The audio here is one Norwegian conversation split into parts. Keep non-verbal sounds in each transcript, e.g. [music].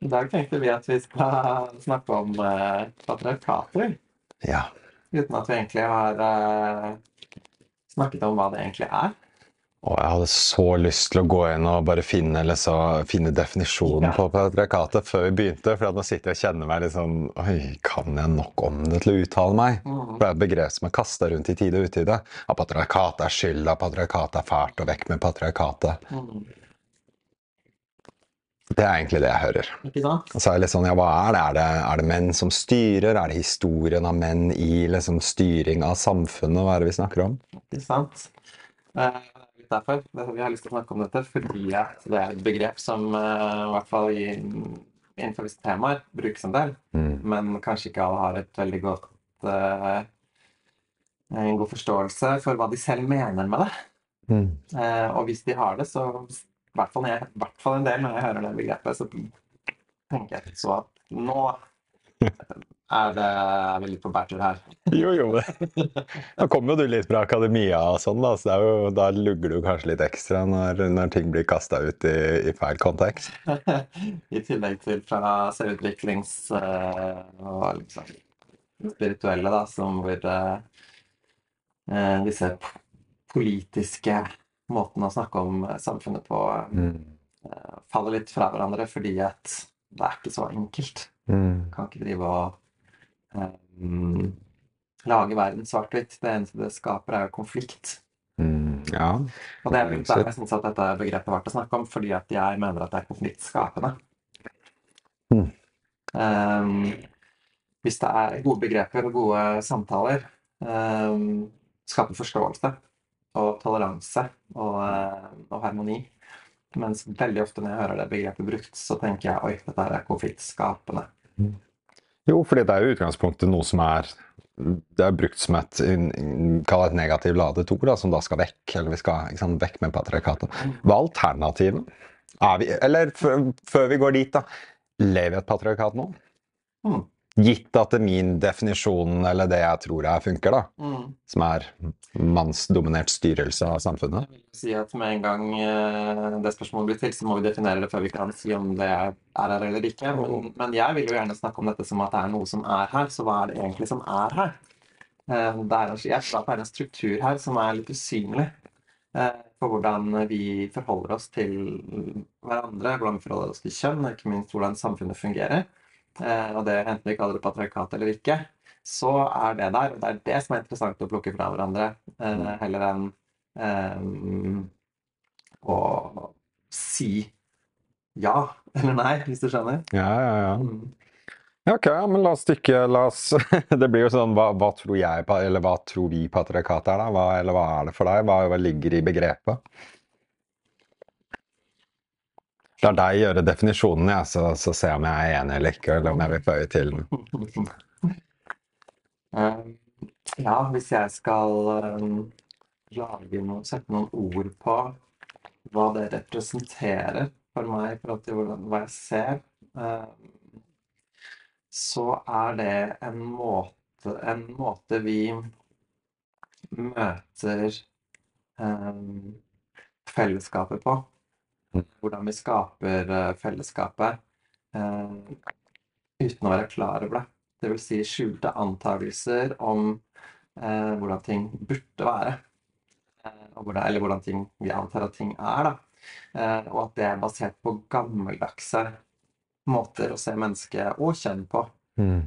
I dag tenkte vi at vi skal snakke om eh, patriarkater, Ja. uten at vi egentlig har eh, snakket om hva det egentlig er. Og jeg hadde så lyst til å gå inn og bare finne, så, finne definisjonen Ja. på patriarkatet før vi begynte. For nå sitter jeg og kjenner meg litt sånn Oi, kan jeg nok om det til å uttale meg? Mm. For det er et begrep som er kasta rundt i tide og utide. At patriarkatet er skyld, at patriarkatet er fælt, og vekk med patriarkatet. Mm. Det er egentlig det jeg hører. Ikke sant? Og så er det litt sånn, ja, hva er det? Er det, er det menn som styrer? Er det historien av menn i liksom, styring av samfunnet? Hva er det vi snakker om? Ikke sant? Eh, er derfor vi har lyst til å snakke om dette, fordi det er et begrep som eh, i hvert fall i, innenfor visse temaer brukes en del, Mm. men kanskje ikke alle har et veldig godt eh, en god forståelse for hva de selv mener med det. Mm. Eh, og hvis de har det, så i hvert fall, jeg, hvert fall en del når jeg hører det begrepet, så tenker jeg så at nå er, det, er vi litt på bærtur her. [laughs] Jo, jo. Nå kommer jo du litt fra akademia og sånn, da, så det jo, da lugger du kanskje litt ekstra når, når ting blir kasta ut i, i feil kontekst. [laughs] I tillegg til fra selvutviklings eh, og liksom spirituelle, da, som hvor eh, eh, disse politiske måtene å snakke om eh, samfunnet på Mm. eh, faller litt fra hverandre fordi at det er ikke så enkelt. Mm. Kan ikke drive og um, lage verden svart-hvitt. Det eneste det skaper, er jo konflikt. Mm. Ja. Og det er litt derfor jeg syns at dette begrepet var til å snakke om, fordi at jeg mener at det er konfliktskapende. Mm. Um, hvis det er gode begreper og gode samtaler, um, skaper forståelse og toleranse og, eh, og harmoni. Mens veldig ofte når jeg hører det begrepet brukt, så tenker jeg oi, dette er konfliktskapende. Jo, fordi det er jo utgangspunktet noe som er det er brukt som et et negativt ladet ord, som da skal vekk. Eller vi skal sant, vekk med patriarkatet. Hva er alternativet? Er vi, eller før vi går dit, da. Lever vi i et patriarkat nå? Mm. Gitt at det min definisjon, eller det jeg tror jeg funker, da, Mm. som er mannsdominert styrelse av samfunnet Jeg vil si at med en gang eh, det spørsmålet blir til, så må vi definere det før vi kan si om det er er her eller ikke. Men, men jeg vil jo gjerne snakke om dette som at det er noe som er her. Så hva er det egentlig som er her? Eh, Det er en, jeg tror at det er en struktur her som er litt usynlig eh, for hvordan vi forholder oss til hverandre, hvordan vi forholder oss til kjønn, og ikke minst hvordan samfunnet fungerer. Eh, Og det enten vi kaller det patriarkat eller ikke, så er det der. Og det er det som er interessant å plukke fra hverandre, eh, heller enn eh, å si ja eller nei, hvis du skjønner. Ja, ja, ja. Mm. Ja, Ok, men la oss stikke la oss, [laughs] Det blir jo sånn hva, hva tror jeg Eller hva tror vi patriarkatet er, da? Hva, eller hva er det for deg? Hva, hva ligger i begrepet? La deg gjøre definisjonen, ja, så, så ser jeg om jeg er enig eller ikke, eller om jeg vil føye til den. Eh, ja, hvis jeg skal eh, lage noe, sette noen ord på hva det representerer for meg i forhold til hva jeg ser, eh, så er det en måte, en måte vi møter fellesskapet på. Hvordan vi skaper eh, fellesskapet eh, uten å være klar over det. Det vil si skjulte antakelser om eh, hvordan ting burde være. Eh, hvordan, eller hvordan ting vi antar at ting er. Da. Eh, og at det er basert på gammeldagse måter å se mennesket og kjønn på. Mm.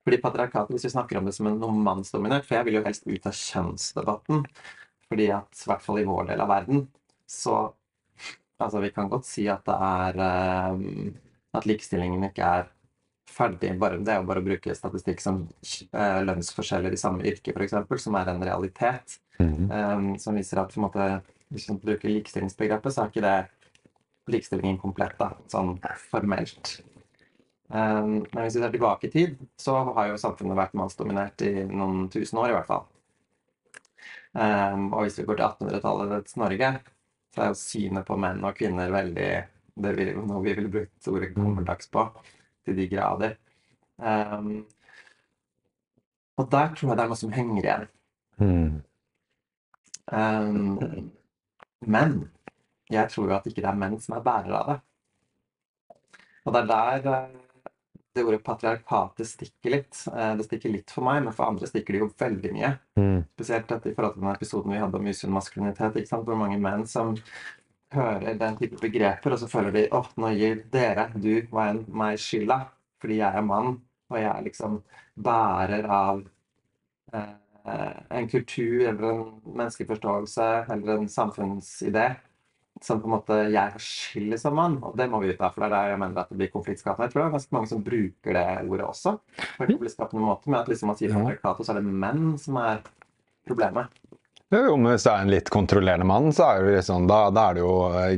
Fordi patriarkatet, hvis vi snakker om det som en mannsdominert For jeg vil jo helst ut av kjønnsdebatten. Fordi at i hvert fall i vår del av verden så Altså, vi kan godt si at det er eh, At likestillingen ikke er ferdig. Bare, det er jo bare å bruke statistikk som uh, lønnsforskjeller i samme yrke, f.eks., som er en realitet. Mm. Um, som viser at måte, hvis man bruker likestillingsbegrepet, så er ikke det likestillingen komplett, da, sånn formelt. Um, men hvis vi ser tilbake i tid, så har jo samfunnet vært mannsdominert i noen tusen år, i hvert fall. Um, og hvis vi går til 1800-tallets Norge, så er jo synet på menn og kvinner veldig det vi, noe vi ville brukt ordet gammeldags på, til de grader. Um, og der tror jeg det er noe som henger igjen. Mm. Um, men jeg tror jo at ikke det er menn som er bærere av det. Og det er der eh, det ordet patriarkatet stikker litt. Eh, Det stikker litt for meg, men for andre stikker det jo veldig mye. Mm. Spesielt i forhold til den episoden vi hadde om usunn maskulinitet. Hvor mange menn som hører den type begreper, og så føler de åh, nå gir dere, du en, meg skylda fordi jeg er mann, og jeg er liksom bærer av eh, en kultur eller en menneskeforståelse eller en samfunnsidé som på en måte jeg har skyld i som mann, og det må vi ut av, for det er der jeg mener at det blir konfliktskapende. Jeg tror det er ganske mange som bruker det ordet også, på en konfliktskapende måte, med at liksom man sier Ja. patriarkatet, så er det menn som er problemet. Jo, jo, men hvis du er en litt kontrollerende mann, så er det liksom, da, da er det jo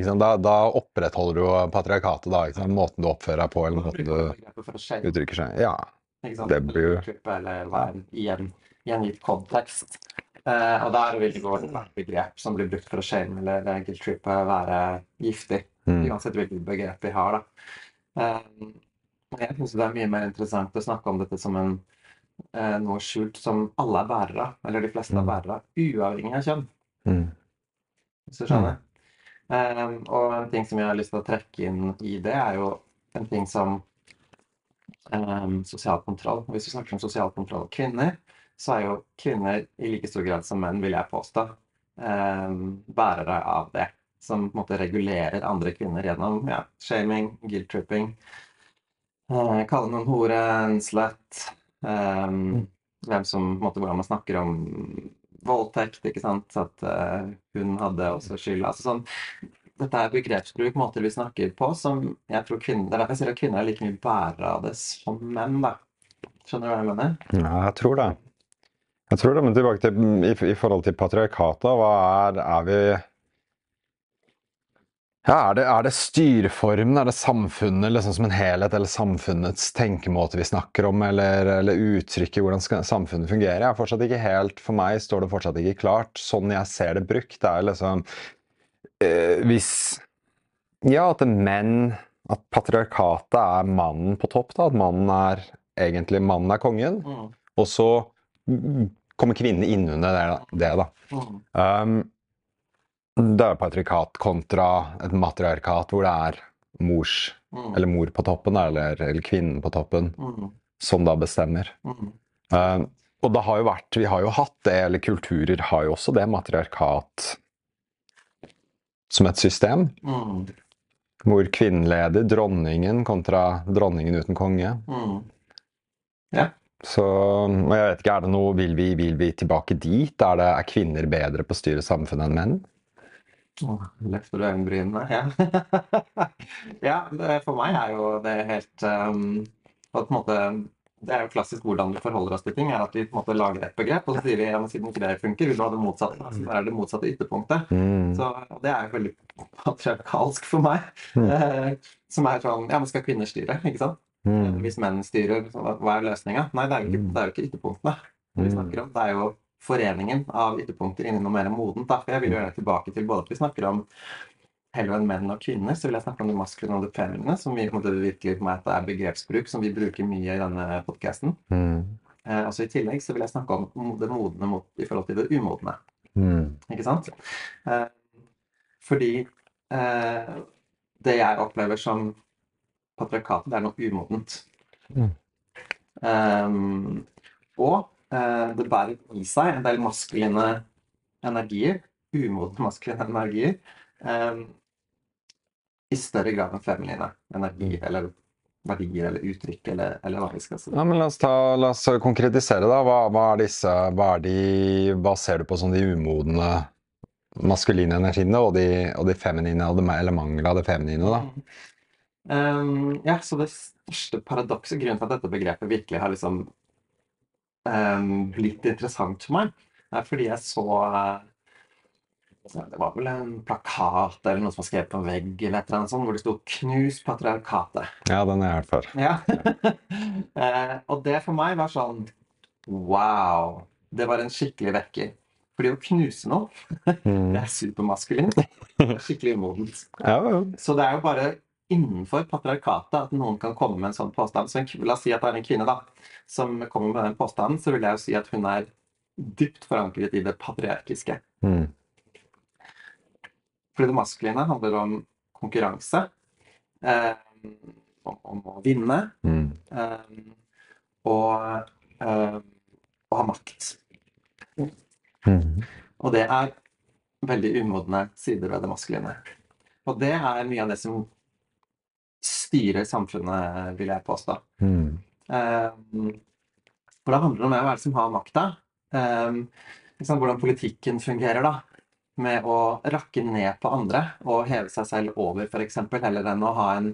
sant, da, da opprettholder du jo patriarkatet, da. Ikke sant? Måten du oppfører deg på, eller måten du uttrykker seg Ja. det blir jo- Eller være i en, i en gitt kontekst. Eh, og der vil det gå et begrep som blir brukt for å shame eller guilt trippe være giftig. Mm. Uansett hvilket begrep vi har, da. Eh, jeg syns det er mye mer interessant å snakke om dette som en, eh, noe skjult som alle er bærere av, eller de fleste er Mm. bærere av, uavhengig av kjønn. Mm. Hvis du skjønner? Eh, og en ting som jeg har lyst til å trekke inn i det, er jo en ting som um, sosial kontroll. Hvis du snakker om sosial kontroll av kvinner, så er jo kvinner i like stor grad som menn, vil jeg påstå, eh, bærere av det. Som på en måte regulerer andre kvinner gjennom ja, shaming, guilt-tripping. Eh, kalle noen hore, en slut. Eh, hvem som, på en måte, hvordan man snakker om voldtekt, ikke sant. At hun hadde også skyld. Altså sånn dette er begrepsbruk, måter vi snakker på, som jeg tror kvinner Det er derfor jeg sier at kvinner er like mye bærere av det som menn, da. Skjønner du hva jeg mener? Ja, jeg tror det. Jeg tror det, men tilbake til i, i forhold til patriarkatet, hva er, er vi ja, er det, er det styreformen, er det samfunnet liksom som en helhet, eller samfunnets tenkemåte vi snakker om, eller, eller uttrykket hvordan skal samfunnet fungerer? Jeg er fortsatt ikke helt, For meg står det fortsatt ikke klart. Sånn jeg ser det brukt, det er liksom eh, Hvis Ja, at menn At patriarkatet er mannen på topp, da. At mannen er egentlig mannen er kongen. Mm, Og så kommer kvinnene innunder det, det da. mm, Um, det er patriarkat kontra et matriarkat hvor det er mors, mm, eller mor på toppen, eller, eller kvinnen på toppen, mm, som da bestemmer. mm. Um, og det har jo vært, vi har jo hatt det, eller kulturer har jo også det matriarkat som et system. Mm, Hvor kvinnen leder, dronningen kontra dronningen uten konge. mm. Ja. Så og jeg vet ikke, er det noe, vil vi, vil vi tilbake dit? Er, det, er kvinner bedre på å styre samfunnet enn menn? Åh, Løfter du øyenbrynene? Ja. [laughs] ja, det, for meg er jo det helt um, på en måte, Det er jo klassisk hvordan vi forholder oss til ting. er at Vi på en måte lager et begrep, og så sier vi ja, siden ikke det funker, vil du ha det motsatte. Altså, det er det motsatte ytterpunktet. Mm. Så Det er jo veldig patriarkalsk for meg. Mm. [laughs] Eh, som er sånn Ja, men skal kvinner styre? ikke sant? Mm. Hvis menn styrer, hva er løsninga? Nei, det er jo ikke, det er jo ikke ytterpunktene vi Mm. snakker om. Det er jo foreningen av ytterpunkter inni noe mer modent. For jeg vil jo det tilbake til både at vi snakker om heller enn menn og kvinner, så vil jeg snakke om det maskuline og det feminine, som vi måte virkelig på meg at det er begrepsbruk som vi bruker mye i denne podkasten. Mm. Eh, også I tillegg så vil jeg snakke om det modne mot, i forhold til det umodne. Mm. Ikke sant? Eh, fordi eh, det jeg opplever som patriarkatet, det er noe umodent. Mm. Um, og uh, det bærer i seg en del maskuline energier, umodne maskuline energier, um, i større grad enn feminine energier, eller verdier, eller uttrykk, eller, eller hva vi skal si. Ja, men la oss, ta, la oss konkretisere, da. Hva, hva er disse hva, er de, hva ser du på som de umodne maskuline energiene, og de, og de feminine, og det, eller mangel av det feminine, da? Um, ja, så det største paradokset, grunnen til at dette begrepet virkelig har liksom um, blitt interessant for meg, er fordi jeg så eh, Det var vel en plakat eller noe som var skrevet på en vegg eller et eller annet sånt, hvor det sto 'Knus patriarkatet'. Ja, den har jeg hørt før. Ja. [laughs] eh, og det for meg var sånn Wow! Det var en skikkelig vekker. Fordi å knuse noe, Mm. [laughs] det er supermaskulint. Det er Skikkelig umodent. Ja, ja. Så det er jo bare innenfor patriarkatet at noen kan komme med en sånn påstand. Så en, la oss si at det er en kvinne da, som kommer med den påstanden, så vil jeg jo si at hun er dypt forankret i det patriarkiske. Mm. Fordi det maskuline handler om konkurranse. Eh, om, om å vinne Mm. eh, og, eh, å ha makt. Mm. Og det er veldig umodne sider ved det maskuline. Og det er mye av det som styrer samfunnet, vil jeg påstå. Mm. Um, for da handler det om hvem som har makta. Um, liksom, hvordan politikken fungerer, da. Med å rakke ned på andre og heve seg selv over, f.eks., heller enn å ha en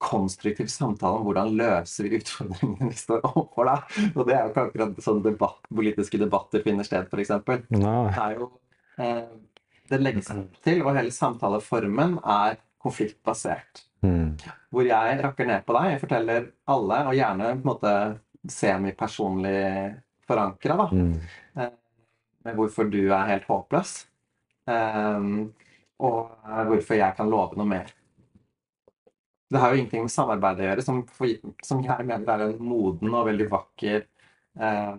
konstruktiv samtale om hvordan løser vi utfordringene vi står overfor. da. Og det er jo ikke akkurat sånn debatt, politiske debatter finner sted, f.eks. Det er jo eh, Det legges opp til, og hele samtaleformen er konfliktbasert. Mm. Hvor jeg rakker ned på deg. Jeg forteller alle, og gjerne på en måte semipersonlig forankra, da, Mm. med hvorfor du er helt håpløs. Ehm, og hvorfor jeg kan love noe mer. Det har jo ingenting med samarbeid å gjøre, som, som jeg mener er en moden og veldig vakker eh,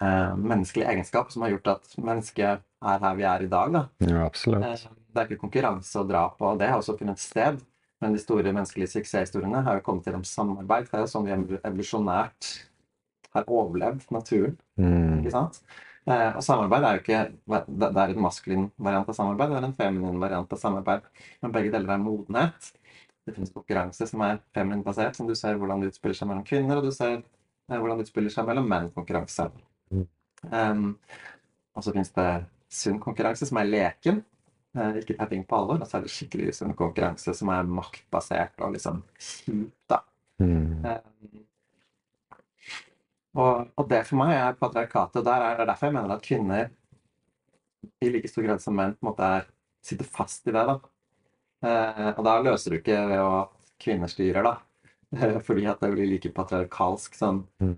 eh, menneskelig egenskap som har gjort at mennesket er her vi er i dag. Da. Ja, absolutt. Eh, Det er ikke konkurranse og drap, og det har også funnet sted. Men de store menneskelige suksesshistoriene har jo kommet gjennom samarbeid. Det er jo sånn vi evolusjonært har overlevd naturen. Mm. ikke sant? Eh, og samarbeid er jo ikke Det er en maskulin variant av samarbeid, det er en feminin variant av samarbeid. Men begge deler er modenhet. Det finnes konkurranse som er feminin basert, som du ser hvordan det utspiller seg mellom kvinner, og du ser eh, hvordan det utspiller seg mellom menn-konkurranse. Mm. Um, og så finnes det sunn konkurranse, som er leken. Eh, ikke ta ting på alvor. Og så er det skikkelig sunn konkurranse, som er maktbasert og liksom kjipt, da. Mm. Um, og, og det for meg er patriarkatet. Der er det er derfor jeg mener at kvinner i like stor grad som menn på en måte er, sitter fast i det. da. Uh, og da løser du ikke ved å kvinner styrer, da. Fordi at det blir like patriarkalsk. Sånn. Mm.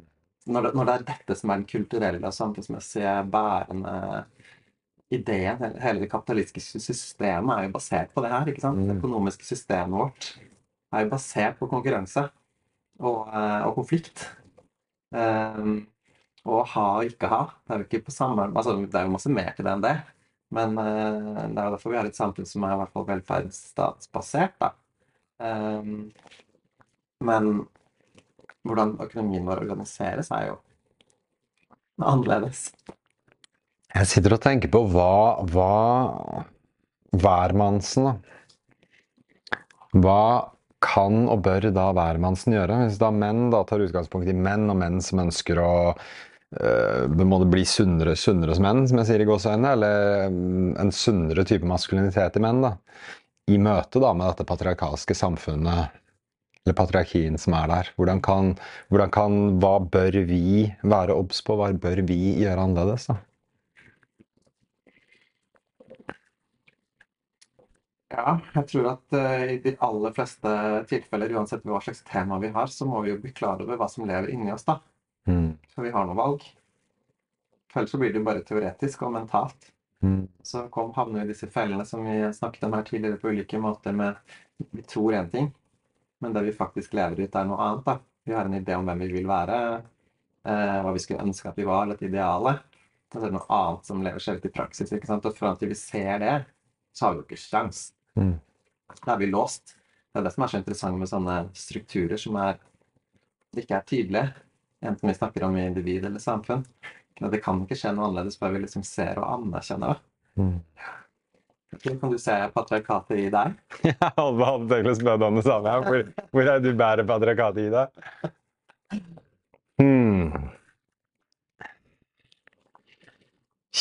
Når, det, når det er dette som er den kulturelle og samfunnsmessige bærende ideen, hele- det kapitalistiske systemet er jo basert på det her. ikke sant? Det Mm. økonomiske systemet vårt er jo basert på konkurranse og, eh, og konflikt. Um, og ha og ikke ha. Det er jo ikke på samme altså, Det er jo masse mer til det enn det. Men uh, det er jo derfor vi har et samfunn som er i hvert fall velferdsstatsbasert. da. Um, men hvordan økonomien vår organiseres, er jo annerledes. Jeg sitter og tenker på hva, hva hvermannsen. Hva kan og bør da hvermannsen gjøre? Hvis da menn da tar utgangspunkt i menn, og menn som ønsker å øh, bli sunnere, sunnere som menn, som jeg sier i gåseøynene, eller mm, en sunnere type maskulinitet i menn, da, i møte da med dette patriarkalske samfunnet, eller patriarkien som er der. Hvordan kan, hvordan kan Hva bør vi være obs på? Hva bør vi gjøre annerledes? da? Ja, jeg tror at eh, i de aller fleste tilfeller, uansett hva slags tema vi har, så må vi jo bli klar over hva som lever inni oss, da. Mm. Så vi har noe valg. For ellers så blir det jo bare teoretisk og mentalt. Mm. Så kom, havner vi i disse fellene som vi snakket om her tidligere på ulike måter med Vi tror én ting, men det vi faktisk lever ut, er noe annet. da. Vi har en idé om hvem vi vil være, eh, hva vi skulle ønske at vi var, et ideale. Og så er det noe annet som lever seg ut i praksis. ikke sant? Og fram til vi ser det, så har vi jo ikke sjans. Mm. Da er vi låst. Det er det som er så interessant med sånne strukturer som er, ikke er tydelige. Enten vi snakker om individ eller samfunn. Det kan ikke skje noe annerledes før vi liksom ser og anerkjenner det. Mm. Kan du se patriarkatet i deg? [laughs] Jeg hadde tenkt å spørre om det samme. Hvor, hvor er du bærer patriarkatet i deg?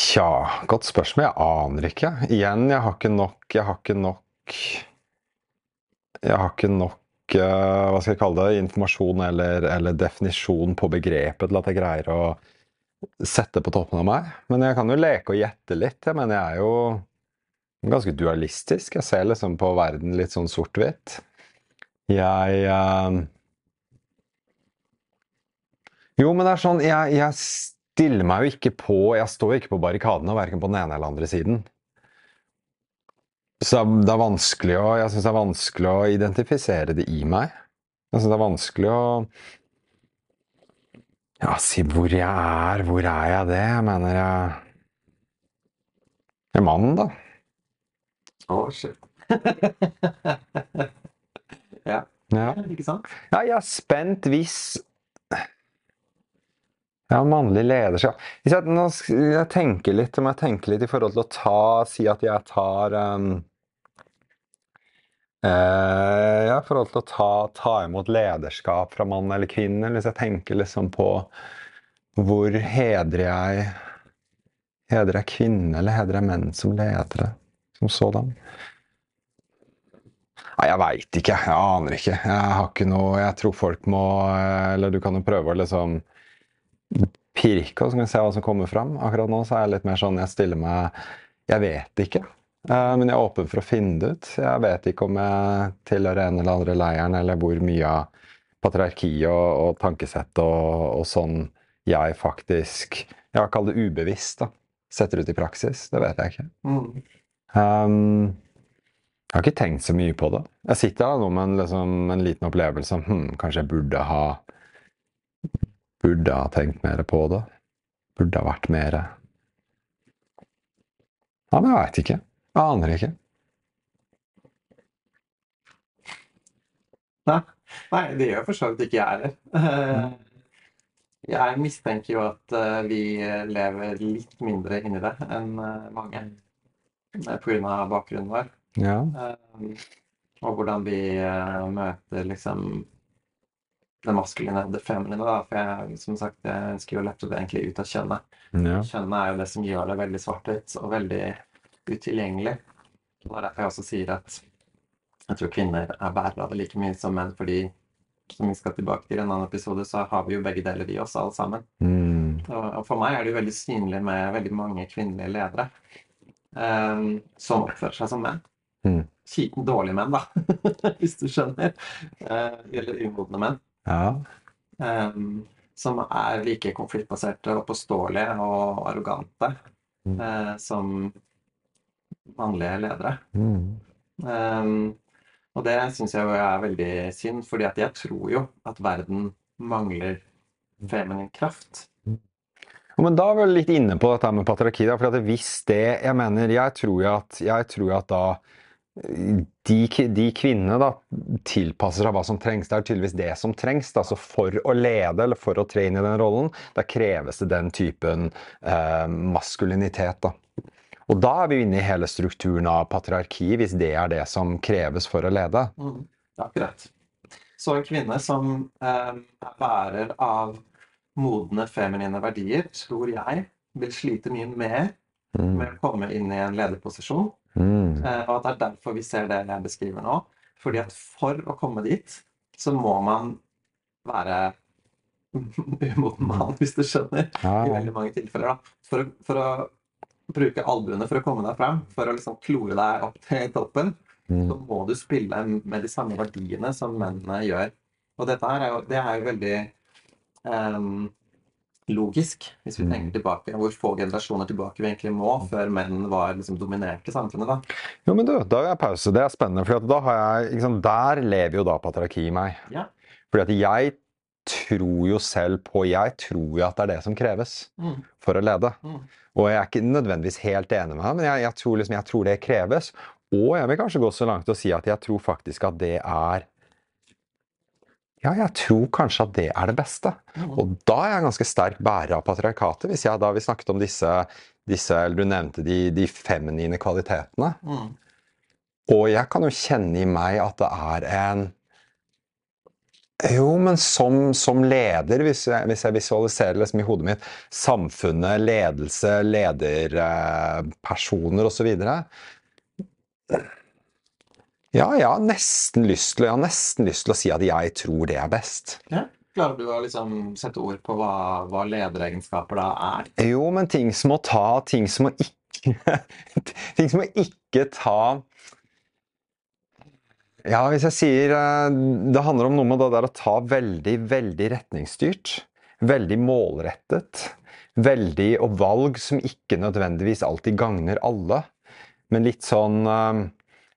Tja, godt spørsmål. Jeg aner ikke. Igjen, jeg har ikke nok Jeg har ikke nok Jeg har ikke nok eh, hva skal jeg kalle det, informasjon eller, eller definisjon på begrepet til at jeg greier å sette på toppen av meg. Men jeg kan jo leke og gjette litt. Jeg mener, jeg er jo ganske dualistisk. Jeg ser liksom på verden litt sånn sort-hvitt. Jeg eh, Jo, men det er sånn jeg, jeg stiller meg jo ikke på Jeg står ikke på barrikadene, verken på den ene eller andre siden. Så det er vanskelig å Jeg syns det er vanskelig å identifisere det i meg. Jeg syns det er vanskelig å Ja, si hvor jeg er. Hvor er jeg det? Jeg mener jeg det er mannen, da. Å, shit. [laughs] ja. Ja. Ikke sant? Ja, jeg er spent hvis Ja, mannlig lederskap Hvis jeg, nå, jeg tenker litt, om jeg tenker litt i forhold til å ta Si at jeg tar um, eh, Ja, i forhold til å ta, ta imot lederskap fra mann eller kvinne. Hvis jeg tenker liksom på hvor hedrer jeg Hedrer jeg kvinner, eller hedrer jeg menn som ledere? Som sådan? Nei, jeg veit ikke. Jeg aner ikke. Jeg har ikke noe Jeg tror folk må eh, Eller du kan jo prøve å liksom pirke, og så kan vi se hva som kommer fram. Akkurat nå så er jeg litt mer sånn Jeg stiller meg Jeg vet ikke. Eh, Men jeg er åpen for å finne det ut. Jeg vet ikke om jeg tilhører en eller andre leiren, eller hvor mye av patriarki og, og tankesett og, og sånn jeg faktisk Jeg har kalt det ubevisst, da. Setter ut i praksis. Det vet jeg ikke. Mm. Um, jeg har ikke tenkt så mye på det. Jeg sitter her nå med en, liksom, en liten opplevelse om hm, kanskje jeg burde ha Burde ha tenkt mer på det. Burde ha vært mer Ja, men jeg veit ikke. Jeg aner ikke. Nei. Nei, det gjør for så vidt ikke jeg heller. Eh, Jeg mistenker jo at eh, vi lever litt mindre inni det enn eh, mange. Pga. Bakgrunnen vår. Ja. Og hvordan vi møter liksom det maskuline og det feminine. Da. For jeg, som sagt, jeg ønsker jo å lette det egentlig ut av kjønnet. ja. Kjønnet er jo det som gjør det veldig svart-hvitt og veldig utilgjengelig. Og Det er derfor jeg også sier at jeg tror kvinner er bærere av det like mye som menn, fordi som vi skal tilbake til i en annen episode, så har vi jo begge deler i oss alle sammen. Mm. Og for meg er det jo veldig synlig med veldig mange kvinnelige ledere um, som oppfører seg som menn. Mm. Kjipen dårlige menn, da, [laughs] hvis du skjønner. Uh, eller umodne menn. Ja. Um, som er like konfliktbaserte og påståelige og arrogante Mm. uh, som mannlige ledere. Mm. Um, og det syns jeg er veldig synd, fordi at jeg tror jo at verden mangler feminin kraft. Men da er vi litt inne på dette med patriarki. Da, for at hvis det Jeg mener, jeg tror at, jeg tror at da de, de kvinnene da tilpasser seg hva som trengs. Det er tydeligvis det som trengs. Da. Så for å lede eller for å tre inn i den rollen, da kreves det den typen eh, maskulinitet. Da. Og da er vi inne i hele strukturen av patriarki, hvis det er det som kreves for å lede. Mm, akkurat. Så en kvinne som eh, er bærer av modne feminine verdier, tror jeg vil slite mye mer Mm. med å komme inn i en lederposisjon. Mm. Eh, og at det er derfor vi ser det jeg beskriver nå. Fordi at for å komme dit, så må man være [laughs] umoden mann, hvis du skjønner. Ja, I veldig mange tilfeller. da. For, å- for å bruke albuene for å komme deg fram, for å liksom klore deg opp til toppen, Mm. så må du spille med de samme verdiene som mennene gjør. Og dette her er jo, det er jo veldig ehm, logisk, hvis vi Mm. tenker tilbake. Hvor få generasjoner tilbake vi egentlig må før menn var liksom dominerte samfunnet. da. Jo, men du, da jeg pause. Det er spennende. For da har jeg, liksom, der lever jo da patriarki i meg. Ja. Fordi at jeg tror jo selv på Jeg tror jo at det er det som kreves Mm. for å lede. Mm. Og jeg er ikke nødvendigvis helt enig med deg, men jeg, jeg, tror liksom, jeg tror det kreves. Og jeg vil kanskje gå så langt å si at jeg tror faktisk at det er Ja, jeg tror kanskje at det er det beste. Mm. Og da er jeg ganske sterk bærer av patriarkatet. Hvis jeg da vi snakket om disse, disse eller du nevnte de, de feminine kvalitetene. Mm. Og jeg kan jo kjenne i meg at det er en Jo, men som, som leder, hvis jeg, hvis jeg visualiserer liksom i hodet mitt samfunnet, ledelse, lederpersoner osv. Ja, jeg har nesten lyst til, nesten lyst til å si at jeg tror det er best. Ja. Klarer du å liksom sette ord på hva, hva lederegenskaper da er? Jo, men ting som å ta, ting som å ikke [laughs] Ting som å ikke ta Ja, hvis jeg sier eh, Det handler om noe med det der å ta veldig, veldig retningsstyrt. Veldig målrettet. Veldig Og valg som ikke nødvendigvis alltid gagner alle. Men litt sånn eh,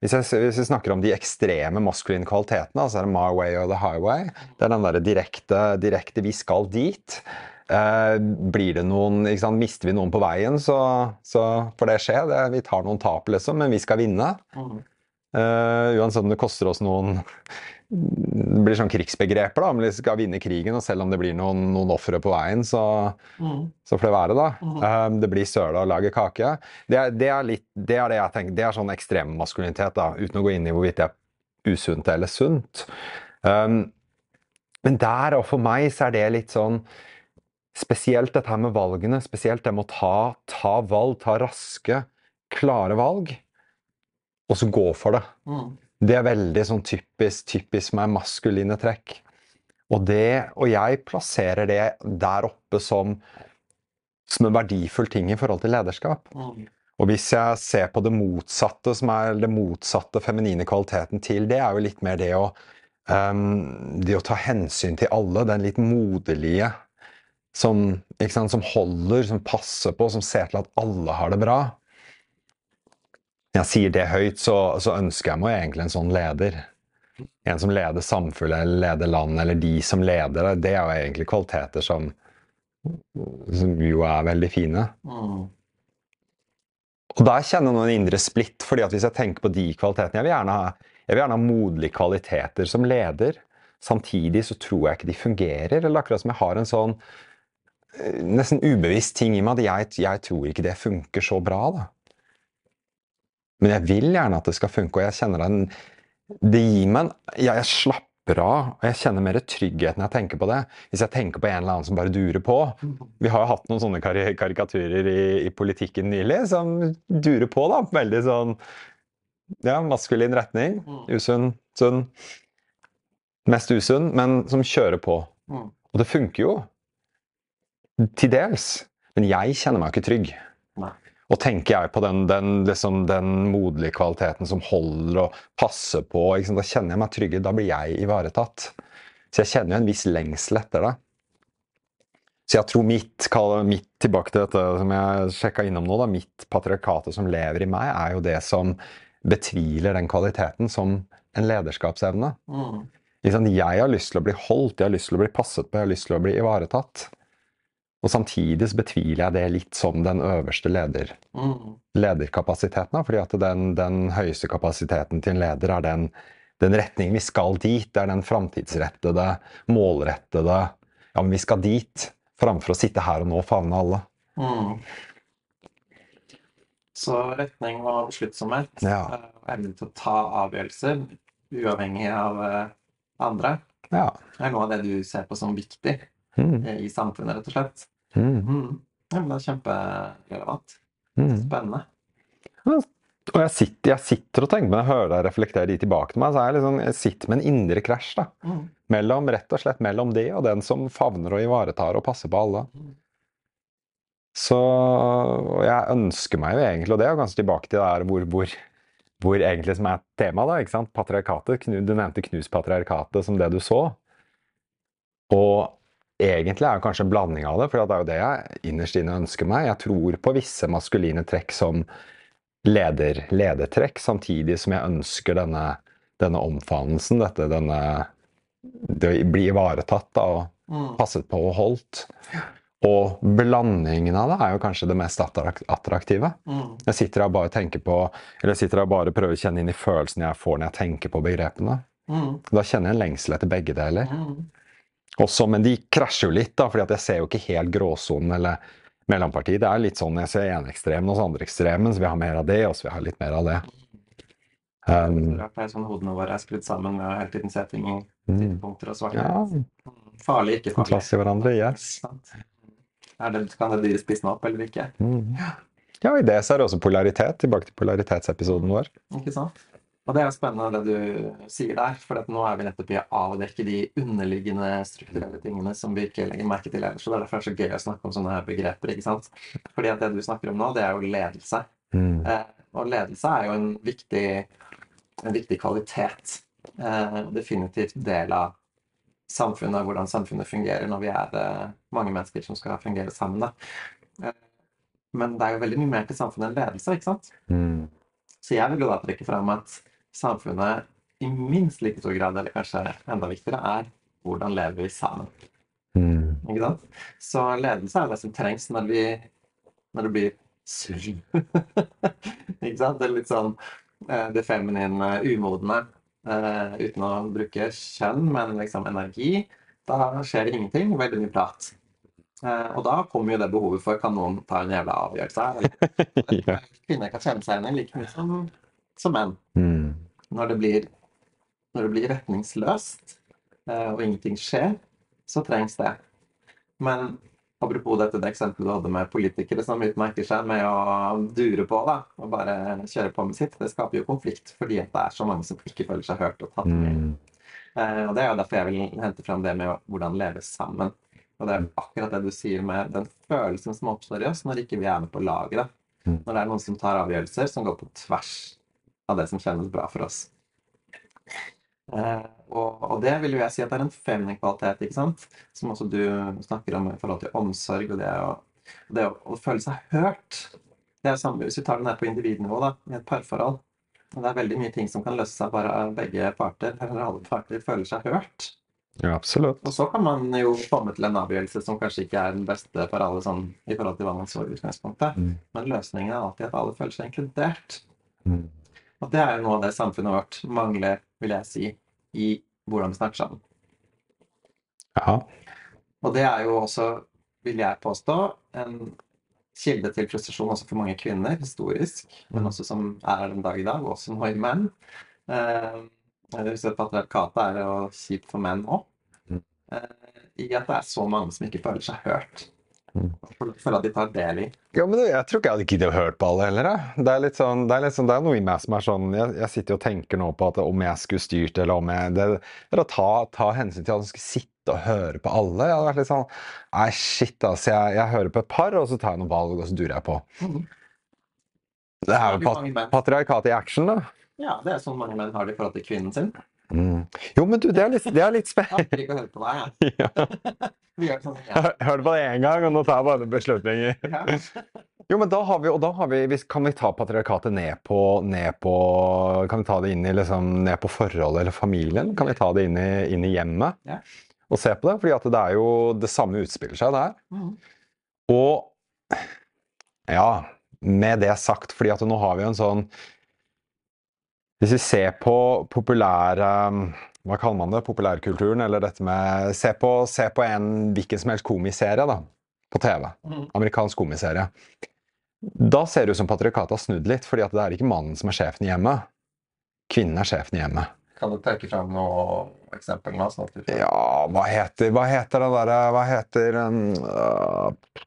hvis jeg, hvis vi snakker om de ekstreme maskuline kvalitetene, altså er det my way or the highway. Det er den derre direkte, direkte 'vi skal dit'. Eh, blir det noen, ikke sant? Mister vi noen på veien, så, så får det skje. Det, vi tar noen tap, liksom, men vi skal vinne. Mm. Eh, uansett om det koster oss noen det blir sånn krigsbegreper, da. Om de skal vinne krigen, og selv om det blir noen, noen ofre på veien, så, Mm. så får det være, da. Mhm. Um, det blir søla å lage kake. Det er, det er litt Det er det jeg tenker. Det er sånn ekstrem maskulinitet, da. Uten å gå inn i hvorvidt det er usunt eller sunt. Um, men der og for meg så er det litt sånn Spesielt dette her med valgene. Spesielt det med å ta, ta valg, ta raske, klare valg. Og så gå for det. Mm. Det er veldig sånn typisk, typisk meg maskuline trekk. Og, det, og jeg plasserer det der oppe som, som en verdifull ting i forhold til lederskap. Mm. Og hvis jeg ser på det motsatte, som er det motsatte feminine kvaliteten til det, er jo litt mer det å, um, det å ta hensyn til alle. Den litt moderlige som, sant, som holder, som passer på, som ser til at alle har det bra. Når jeg sier det høyt, så, så ønsker jeg meg egentlig en sånn leder. En som leder samfunnet eller leder land, eller de som leder det. Det er jo egentlig kvaliteter som, som jo er veldig fine. Mm. Og der kjenner jeg noen indre splitt, fordi at hvis jeg tenker på de kvalitetene Jeg vil gjerne ha, jeg vil gjerne ha modelige kvaliteter som leder. Samtidig så tror jeg ikke de fungerer. Eller akkurat som jeg har en sånn eh, nesten ubevisst ting i meg at jeg, jeg tror ikke det funker så bra. da. Men jeg vil gjerne at det skal funke, og jeg kjenner den Det gir meg en jeg, jeg slapper av, og jeg kjenner mer trygghet når jeg tenker på det. Hvis jeg tenker på en eller annen som bare durer på. Vi har jo hatt noen sånne kari karikaturer i, i politikken nylig som durer på, da. Veldig sånn ja, maskulin retning. Usunn, sunn. Mest usunn, men som kjører på. Mm. Og det funker jo. Til dels. Men jeg kjenner meg ikke trygg. Og tenker jeg på den, den, liksom, den moderlige kvaliteten som holder og passer på, da kjenner jeg meg trygg. Da blir jeg ivaretatt. Så jeg kjenner jo en viss lengsel etter det. Så jeg tror mitt, mitt tilbake til dette som jeg sjekka innom nå, da, mitt patriarkatet som lever i meg, er jo det som betviler den kvaliteten som en lederskapsevne. Mm. Jeg har lyst til å bli holdt, jeg har lyst til å bli passet på, jeg har lyst til å bli ivaretatt. Og samtidig så betviler jeg det litt som den øverste leder, Mm. lederkapasiteten. Fordi at den, den høyeste kapasiteten til en leder er den, den retningen vi skal dit. Det er den framtidsrettede, målrettede Ja, men vi skal dit. Framfor å sitte her og nå og favne alle. Mm. Så retning og besluttsomhet, Ja. eh, og evne til å ta avgjørelser uavhengig av eh, andre, Ja. er noe av det du ser på som viktig Mm. eh, i samfunnet, rett og slett. Mm. Mm. Ja, men det er kjemperelevant. Mm. Spennende. Og jeg sitter, jeg sitter og tenker, men jeg hører deg reflektere de tilbake til meg, så jeg, liksom, jeg sitter med en indre krasj. da. Mm. Mellom, rett og slett mellom det og den som favner og ivaretar og passer på alle. Mm. Så og jeg ønsker meg jo egentlig, og det jo kanskje tilbake til det her hvor, hvor, hvor egentlig som er temaet, da, ikke sant? patriarkatet. Du nevnte knus patriarkatet som det du så. Og egentlig er det kanskje en blanding av det, for det er jo det jeg innerst inne ønsker meg. Jeg tror på visse maskuline trekk som leder, ledertrekk, samtidig som jeg ønsker denne, denne omfavnelsen, dette, denne Det å bli ivaretatt da, og Mm. passet på og holdt. Og blandingen av det er jo kanskje det mest attraktive. Mm. Jeg sitter her og bare tenker på, eller jeg sitter her og bare prøver å kjenne inn i følelsen jeg får når jeg tenker på begrepene. Mm. Da kjenner jeg en lengsel etter begge deler. Også, men de krasjer jo litt, da, fordi at jeg ser jo ikke helt gråsonen eller mellompartiet. Det er litt sånn jeg ser ene ekstremen og så andre ekstremen, så vi har mer av det, og så vi har litt mer av det. Um, det er sånn hodene våre er skrudd sammen med å hele tiden se ting i mm, tidspunkter og svakhet. ja. Farlig, ikke farlig. Plass i hverandre, yes. Det, kan det dyret spise meg opp eller ikke? Mm. Ja, i det så er det også polaritet, tilbake til polaritetsepisoden vår. Ikke sant? Og det er jo spennende det du sier der, for at nå er vi nettopp i å avdekke de underliggende strukturelle tingene som vi ikke legger merke til ellers. Og det er derfor det er så gøy å snakke om sånne her begreper. ikke sant? Fordi at det du snakker om nå, det er jo ledelse. Mm. Eh, og ledelse er jo en viktig, en viktig kvalitet. Eh, definitivt del av samfunnet, hvordan samfunnet fungerer når vi er eh, mange mennesker som skal fungere sammen. Da. Eh, men det er jo veldig mye mer til samfunnet enn ledelse, ikke sant? Mm. Så jeg vil jo da trekke fram at samfunnet i minst like stor grad, eller kanskje enda viktigere, er hvordan lever vi sammen. Mm. Ikke sant? Så ledelse er det som trengs når, vi, når det blir surr. [laughs] ikke sant? Det er litt sånn eh, det feminine, umodne. eh, uten å bruke kjønn, men liksom energi, da skjer det ingenting. Veldig mye prat. Uh, og da kommer jo det behovet for kan noen ta en jævla avgjørelse her. [laughs] eller- Ja. Kvinner kan kjenne seg igjen like mye som, som menn. Mm. Når det blir, når det blir retningsløst, eh, og ingenting skjer, så trengs det. Men apropos dette det eksempelet du hadde med politikere som utmerker seg med å dure på da, og bare kjøre på med sitt, det skaper jo konflikt fordi at det er så mange som ikke føler seg hørt og tatt med. Mm. Eh, og Det er jo derfor jeg vil hente fram det med hvordan leve sammen. Og det er akkurat det du sier med den følelsen som oppstår i oss når ikke vi er med på laget. Mm. Når det er noen som tar avgjørelser som går på tvers av det som kjennes bra for oss. Eh, og, og det vil jo jeg si at det er en feminin kvalitet, ikke sant? som også du snakker om i forhold til omsorg og det å, det å, å føle seg hørt. Det er samme, Hvis vi tar det ned på individnivå da, i et parforhold, det er veldig mye ting som kan løse seg bare av begge parter, eller alle parter føler seg hørt. Ja, absolutt. Og så kan man jo komme til en avgjørelse som kanskje ikke er den beste for alle sånn, i forhold til hva man så i utgangspunktet. Mm. Men løsningen er alltid at alle føler seg inkludert. Mm. Og det er jo noe av det samfunnet vårt mangler, vil jeg si, i hvordan vi snakker sammen. Ja. Og det er jo også, vil jeg påstå, en kilde til frustrasjon også for mange kvinner, historisk, men også som er den dag i dag, og også nå i menn. Eh, patriarkatet er jo kjipt for menn òg. Mm. Eh, I at det er så mange som ikke føler seg hørt. Føler at de tar del i. Ja, men jeg tror ikke jeg hadde giddet å høre på alle heller. jeg. Det er litt sånn, det er, litt sånn, det er noe i meg som er sånn Jeg, jeg sitter og tenker nå på at om jeg skulle styrt, eller om jeg Det det er å ta, ta hensyn til at man skulle sitte og høre på alle. Jeg hadde vært litt sånn Nei, shit, altså. Jeg, jeg hører på et par, og så tar jeg noen valg, og så durer jeg på. Det er jo pat patriarkatet patriarkat i action, da. Ja, det er sånn mange menn har det i forhold til kvinnen sin. Mm. Jo, men du, det er litt, det er litt Jeg spennende. orker ikke å høre på deg, jeg. Ja. [laughs] Gjør sånn, Jeg hørte på det én gang, og nå tar jeg bare beslutninger. [laughs] Jo, men da har vi, og da har vi, kan vi ta patriarkatet ned på, ned på Kan vi ta det inn i liksom, ned på forholdet eller familien? Kan vi ta det inn i, inn i hjemmet Ja. og se på det? Fordi det er jo det samme utspiller seg der. Mhm. Og ja, med det sagt, fordi at nå har vi jo en sånn Hvis vi ser på populære Hva kaller man det? Populærkulturen, eller dette med Se på, se på en hvilken som helst komiserie da, på TV. Mhm. Amerikansk komiserie. Da ser det ut som patriarkatet har snudd litt, fordi at det er ikke mannen som er sjefen i hjemmet. Kvinnen er sjefen i hjemmet. Kan du trekke fram noe eksempel nå? Sånn får... Ja, hva heter, hva heter det derre Hva heter um, øh,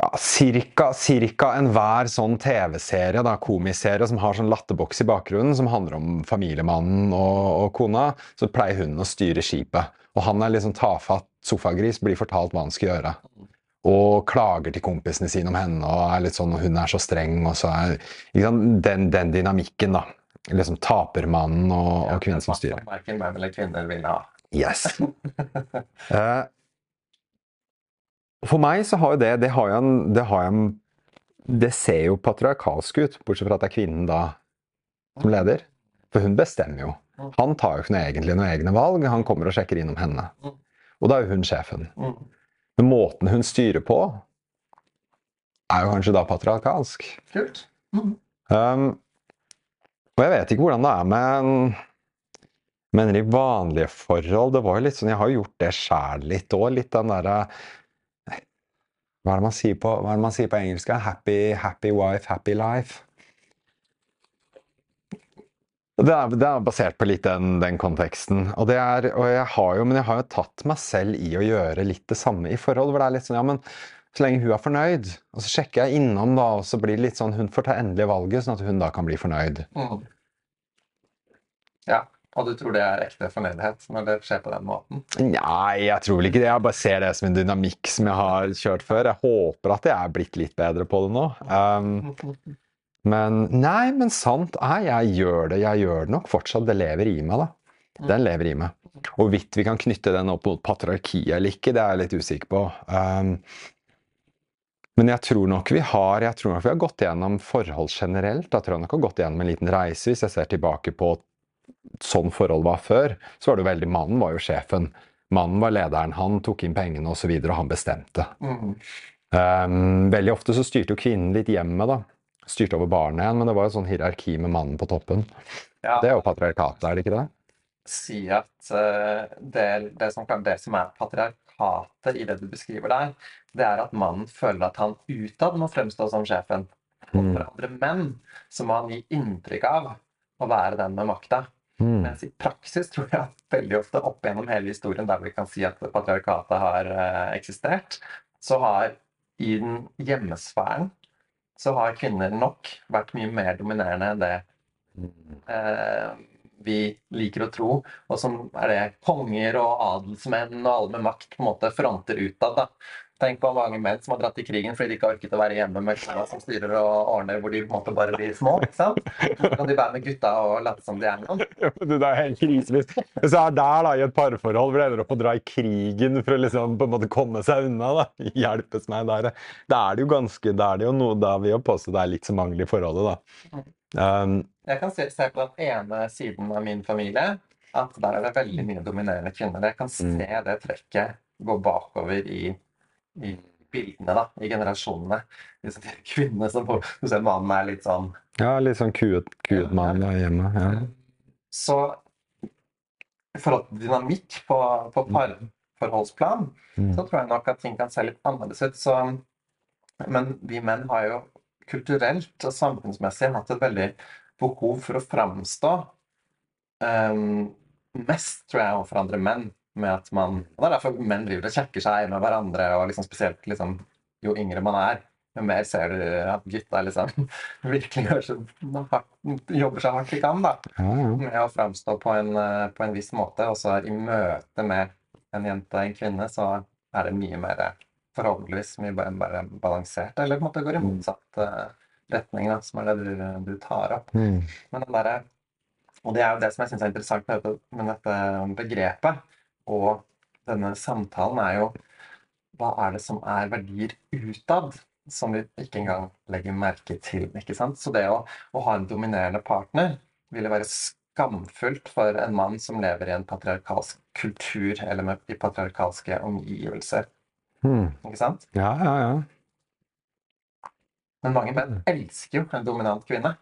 Ja, cirka, cirka enhver sånn TV-serie, da, komiserie, som har sånn latterboks i bakgrunnen, som handler om familiemannen og, og kona, så pleier hun å styre skipet. Og han er liksom tafatt sofagris, blir fortalt hva han skal gjøre. Og klager til kompisene sine om henne, og er litt sånn, og hun er så streng, og så er liksom, den, den dynamikken, da. Liksom tapermannen og, og kvinnen som styrer. Verken menn eller kvinner vil ha. Yes. [laughs] Eh, for meg så har jo det Det har jo en Det, har jo en, det ser jo patriarkalsk ut, bortsett fra at det er kvinnen da som leder. For hun bestemmer jo. Han tar jo ikke noe egentlig noen egne valg, han kommer og sjekker innom henne. Og da er jo hun sjefen. Men måten hun styrer på, er jo kanskje da patriarkalsk. Kult. Um, og jeg vet ikke hvordan det er med en, Men i vanlige forhold Det var jo litt sånn Jeg har jo gjort det sjæl litt òg. Litt den derre hva er, det man sier på, hva er det man sier på engelsk? Happy, happy wife, happy life. Det er, det er basert på litt den, den konteksten. Og, er, og jeg har jo, men jeg har jo tatt meg selv i å gjøre litt det samme i forhold. Hvor det er litt sånn, ja, men så lenge hun er fornøyd, og så sjekker jeg innom, da, og så blir det litt sånn hun får ta endelig valget, sånn at hun da kan bli fornøyd. Mm. Ja, og du tror det er ekte fornøydhet når det skjer på den måten? Nei, jeg tror vel ikke det. Jeg bare ser det som en dynamikk som jeg har kjørt før. Jeg håper at jeg er blitt litt bedre på det nå. Um, men nei, men sant er, jeg gjør det. Jeg gjør det nok fortsatt. Det lever i meg, da. Den lever i meg. Og hvorvidt vi kan knytte den opp mot patriarkiet eller ikke, det er jeg litt usikker på. Um, men jeg tror nok vi har jeg tror nok vi har gått gjennom forhold generelt. Jeg tror nok vi har gått gjennom en liten reise. Hvis jeg ser tilbake på sånn forhold var før, så var det jo veldig Mannen var jo sjefen. Mannen var lederen. Han tok inn pengene osv., og, så videre, og han bestemte. Mm. Um, veldig ofte så styrte jo kvinnen litt hjemmet, da. styrte over barnet igjen, men det var jo sånn hierarki med mannen på toppen. Ja, Det er jo patriarkatet, er det ikke det? si at uh, det, det, som, det som er patriarkatet i det du beskriver der, det er at mannen føler at han utad må fremstå som sjefen. Og Mm. for andre menn så må han gi inntrykk av å være den med makta. Mm. Mens i praksis tror jeg at veldig ofte opp gjennom hele historien der vi kan si at patriarkatet har eh, eksistert, så har i den hjemmesfæren så har kvinner nok vært mye mer dominerende enn det eh, vi liker å tro, og som er det konger og adelsmenn og alle med makt på en måte fronter utad. da. Tenk på mange menn som har dratt i krigen fordi de ikke har orket å være hjemme med kona som styrer og ordner, hvor de på en måte bare blir små. ikke sant? Så kan de være med gutta og late som de er noen. [laughs] Det er helt krisevis. Hvis jeg er der da, i et parforhold hvor det ender opp å dra i krigen for å liksom på en måte komme seg unna, da, [laughs] hjelpes meg der, da er det jo ganske, da er det jo noe, da vil jeg påstå det er litt så mangel i forholdet, da. Um, Jeg kan se, se på den ene siden av min familie at der er det veldig mye dominerende kvinner. Jeg kan se det trekket gå bakover i, i bildene, da, i generasjonene. Disse kvinnene som Du ser mannen er litt sånn ja, litt sånn kuet, kuet mann der hjemme, ja. Så i forhold til dynamikk på, på parforholdsplan, Mm. så tror jeg nok at ting kan se litt annerledes ut. Så, men vi menn har jo kulturelt og samfunnsmessig hatt et veldig behov for å framstå um, mest, tror jeg, overfor andre menn. Med at man, Det er derfor menn driver og sjekker seg med hverandre, og liksom spesielt liksom, jo yngre man er. Jo mer ser du at gutta liksom [laughs] virkelig gjør så, jobber så hardt de kan. da med å framstå på en, eh, på en viss måte, og så i møte med en jente en kvinne, så er det mye mer eh, forhåpentligvis mye bare, bare balansert, eller på en måte går i motsatt eh, retning, da, som er det du, du tar opp. Mm. Men den der, Og det er jo det som jeg syns er interessant med dette, med dette begrepet og denne samtalen, er jo hva er det som er verdier utad, som vi ikke engang legger merke til. ikke sant? Så det å, å ha en dominerende partner ville være skamfullt for en mann som lever i en patriarkalsk kultur eller med, i patriarkalske omgivelser. Hmm. ikke sant? Ja, ja, ja. Men mange menn elsker jo en dominant kvinne.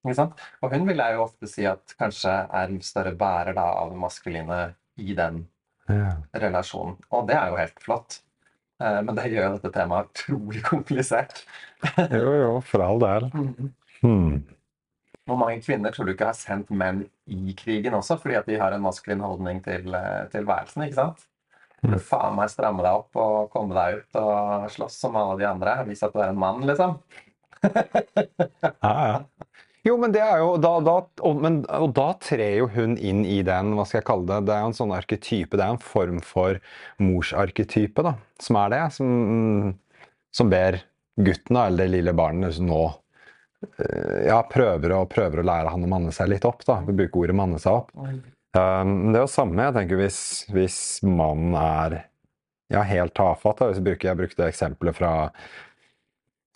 Ikke sant? Og hun vil jeg jo ofte si at kanskje er større bærer da, av det maskuline i den ja. relasjonen. Og det er jo helt flott. Eh, Men det gjør jo dette temaet utrolig [laughs] komplisert. Jo, jo, for all del. Mm. Hvor mange kvinner tror du ikke har sendt menn i krigen også, fordi at de har en maskulin holdning til eh, tilværelsen, ikke sant? Du faen meg stramme deg opp og komme deg ut og slåss som alle de andre. Vis at du er en mann, liksom. [laughs] Ja, ja. Jo, men det er jo da, da, og, men, og da trer jo hun inn i den, hva skal jeg kalle det, det er jo en sånn arketype, det er en form for morsarketype, da, som er det, som, som ber gutten, eller det lille barnet, nå eh, ja, prøver å, prøver å lære han å manne seg litt opp, da, vi bruker ordet manne seg opp. Um, det er jo samme, jeg tenker, hvis, hvis mannen er ja, helt tafatt, da, hvis jeg bruker, jeg brukte eksempelet fra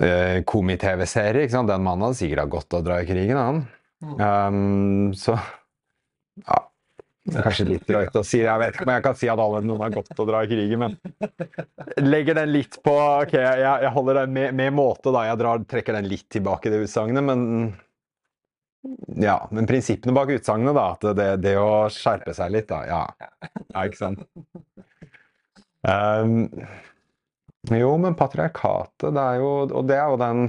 eh, komi-TV-serie. Den mannen hadde sikkert hatt godt av å dra i krigen, han. Um, så ja. Det er kanskje litt drøyt å si. Jeg vet ikke om jeg kan si at alle noen har godt å dra i krigen, men legger den litt på Ok, jeg, jeg holder den med, med måte, da. Jeg drar, trekker den litt tilbake, det utsagnet, men ja, men prinsippene bak utsagnet, da. At det, det å skjerpe seg litt, da. Ja, ja ikke sant. [laughs] Um, jo, men patriarkatet, det er jo Og det er jo den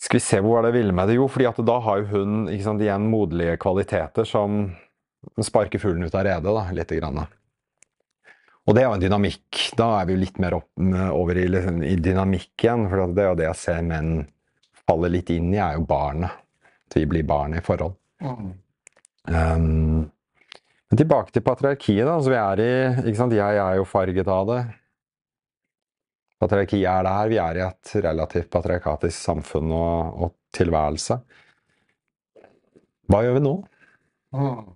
Skal vi se hvor var det jeg ville med det? Jo, fordi at da har jo hun ikke sant, igjen moderlige kvaliteter som sparker fuglen ut av redet, da, lite grann. Og det er jo en dynamikk. Da er vi jo litt mer opp, over i, liksom, i dynamikk igjen. For det er jo det jeg ser menn falle litt inn i, er jo barnet. At vi blir barn i forhold. Mm. Um, men tilbake til patriarkiet, da. Så vi er i ikke sant? Jeg er jo farget av det. Patriarkiet er der. Vi er i et relativt patriarkatisk samfunn og, og tilværelse. Hva gjør vi nå? Mm.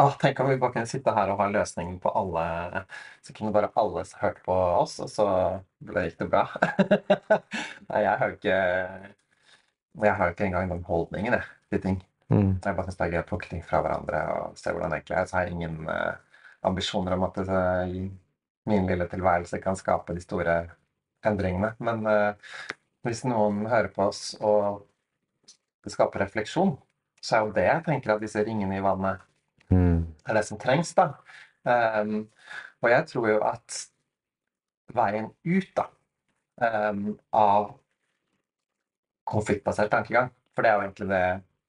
Åh, tenk om vi bare kunne sitte her og ha løsningen på alle Så kunne bare alle hørt på oss, og så gikk det bra. [laughs] Nei, jeg har jo ikke Jeg har jo ikke engang den holdningen jeg, til ting. Mm. Jeg bare syns det er gøy å plukke ting fra hverandre og se hvordan det egentlig er. Så har jeg ingen uh, ambisjoner om at det, min lille tilværelse kan skape de store endringene. Men eh, hvis noen hører på oss og det skaper refleksjon, så er jo det jeg tenker at disse ringene i vannet Mm. er det som trengs, da. Um, og jeg tror jo at veien ut da, um, av konfliktbasert tankegang, for det er jo egentlig det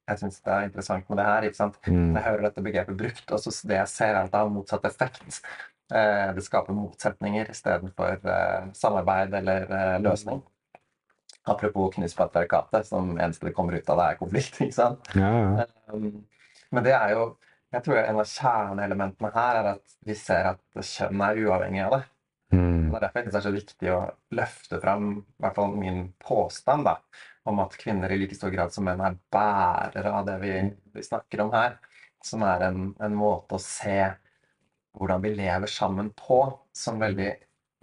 jeg syns er interessant med det her. ikke sant? Mm. Jeg hører dette begrepet brukt, og så det jeg ser, er at det har motsatt effekt. Eh, det skaper motsetninger istedenfor eh, samarbeid eller eh, løsning. Apropos knus patriarkatet, som eneste det kommer ut av, det er konflikt. [laughs] ikke sant? Ja, ja. Um, men det er jo jeg tror en av kjerneelementene her er at vi ser at kjønn er uavhengig av det. Mm. Det er derfor det er så viktig å løfte fram i hvert fall min påstand da, om at kvinner i like stor grad som menn er bærere av det vi, vi snakker om her. Som er en, en måte å se hvordan vi lever sammen på, som veldig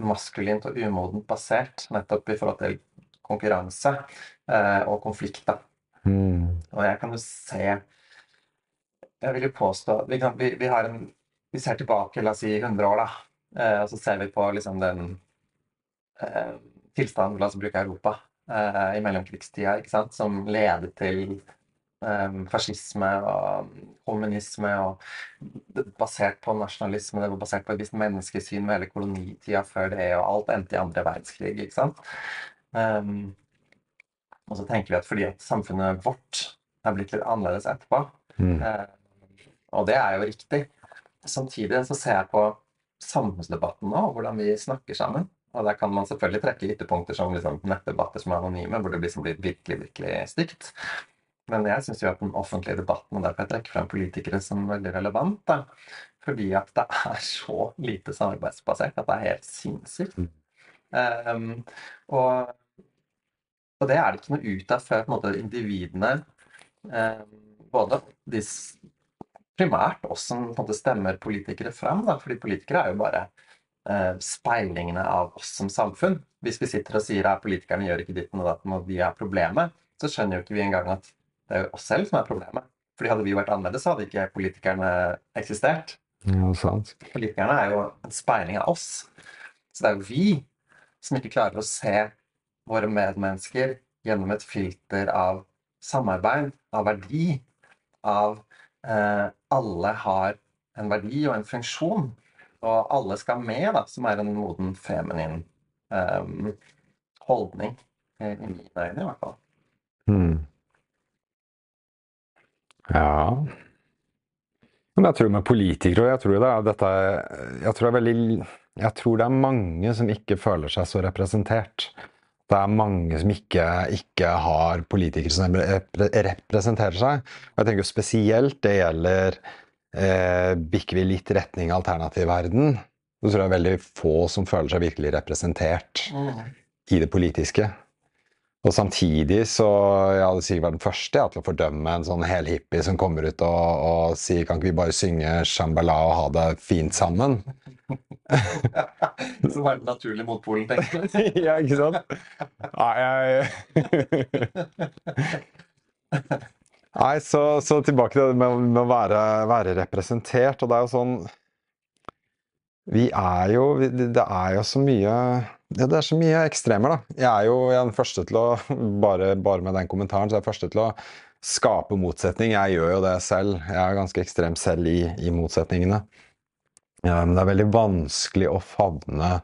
maskulint og umodent basert, nettopp i forhold til konkurranse eh, og konflikt. Mm. Og jeg kan jo se Jeg vil jo påstå Vi, kan, vi, vi har en Vi ser tilbake, la oss si 100 år, da. Eh, og så ser vi på liksom den eh, tilstanden, la oss bruke Europa, eh, i mellomkrigstida, ikke sant, som ledet til fascisme og kommunisme og basert på nasjonalisme, det var basert på et visst menneskesyn med hele kolonitida før det, og alt endte i andre verdenskrig, ikke sant. Um, og så tenker vi at fordi at samfunnet vårt er blitt litt annerledes etterpå, Mm. eh, og det er jo riktig. Samtidig så ser jeg på samfunnsdebatten nå, og hvordan vi snakker sammen. Og der kan man selvfølgelig trekke ytterpunkter som liksom nettdebatter som er anonyme, hvor det liksom blir virkelig, virkelig stygt. Men jeg syns jo at den offentlige debatten, og derfor jeg trekker frem politikere som er veldig relevant, da, fordi at det er så lite samarbeidsbasert at det er helt sinnssykt. Um, og, og det er det ikke noe ut av før på en måte individene um, Både de primært oss som på en måte stemmer politikere fram, da, fordi politikere er jo bare eh, speilingene av oss som samfunn. Hvis vi sitter og sier at politikerne gjør ikke ditten og datten, og de er problemet, så skjønner jo ikke vi engang at det er jo oss selv som er problemet. Fordi hadde vi vært annerledes, så hadde ikke politikerne eksistert. Ja, sant. Politikerne er jo en speiling av oss. Så det er jo vi som ikke klarer å se våre medmennesker gjennom et filter av samarbeid, av verdi, av eh, alle har en verdi og en funksjon, og alle skal med, da, som er en moden feminin eh, holdning, i i mine øyne i hvert fall. Mm. Ja Men jeg tror med politikere jeg tror det er dette jeg tror, det er veldig, jeg tror det er mange som ikke føler seg så representert. Det er mange som ikke, ikke har politikere som representerer seg. Og jeg tenker spesielt det gjelder eh, Bikker vi litt retning alternativ verden, så tror jeg det er veldig få som føler seg virkelig representert i det politiske. Og samtidig så jeg hadde sikkert vært den første til å fordømme en sånn helhippie som kommer ut og, og sier kan ikke vi bare synge Shambhala og ha det fint sammen? [laughs] Som er den naturlige motpolen, tenker jeg. [laughs] ja, ikke sant? Nei, jeg [laughs] Nei, så, så tilbake til det med, med å være, være representert. Og det er jo sånn Vi er jo Det er jo så mye ja, det er så mye ekstremer, da. Jeg er jo jeg er den første til å [laughs] bare, bare med den kommentaren, så er jeg den første til å skape motsetning. Jeg gjør jo det selv. Jeg er ganske ekstrem selv i, i motsetningene. Ja, men det er veldig vanskelig å favne,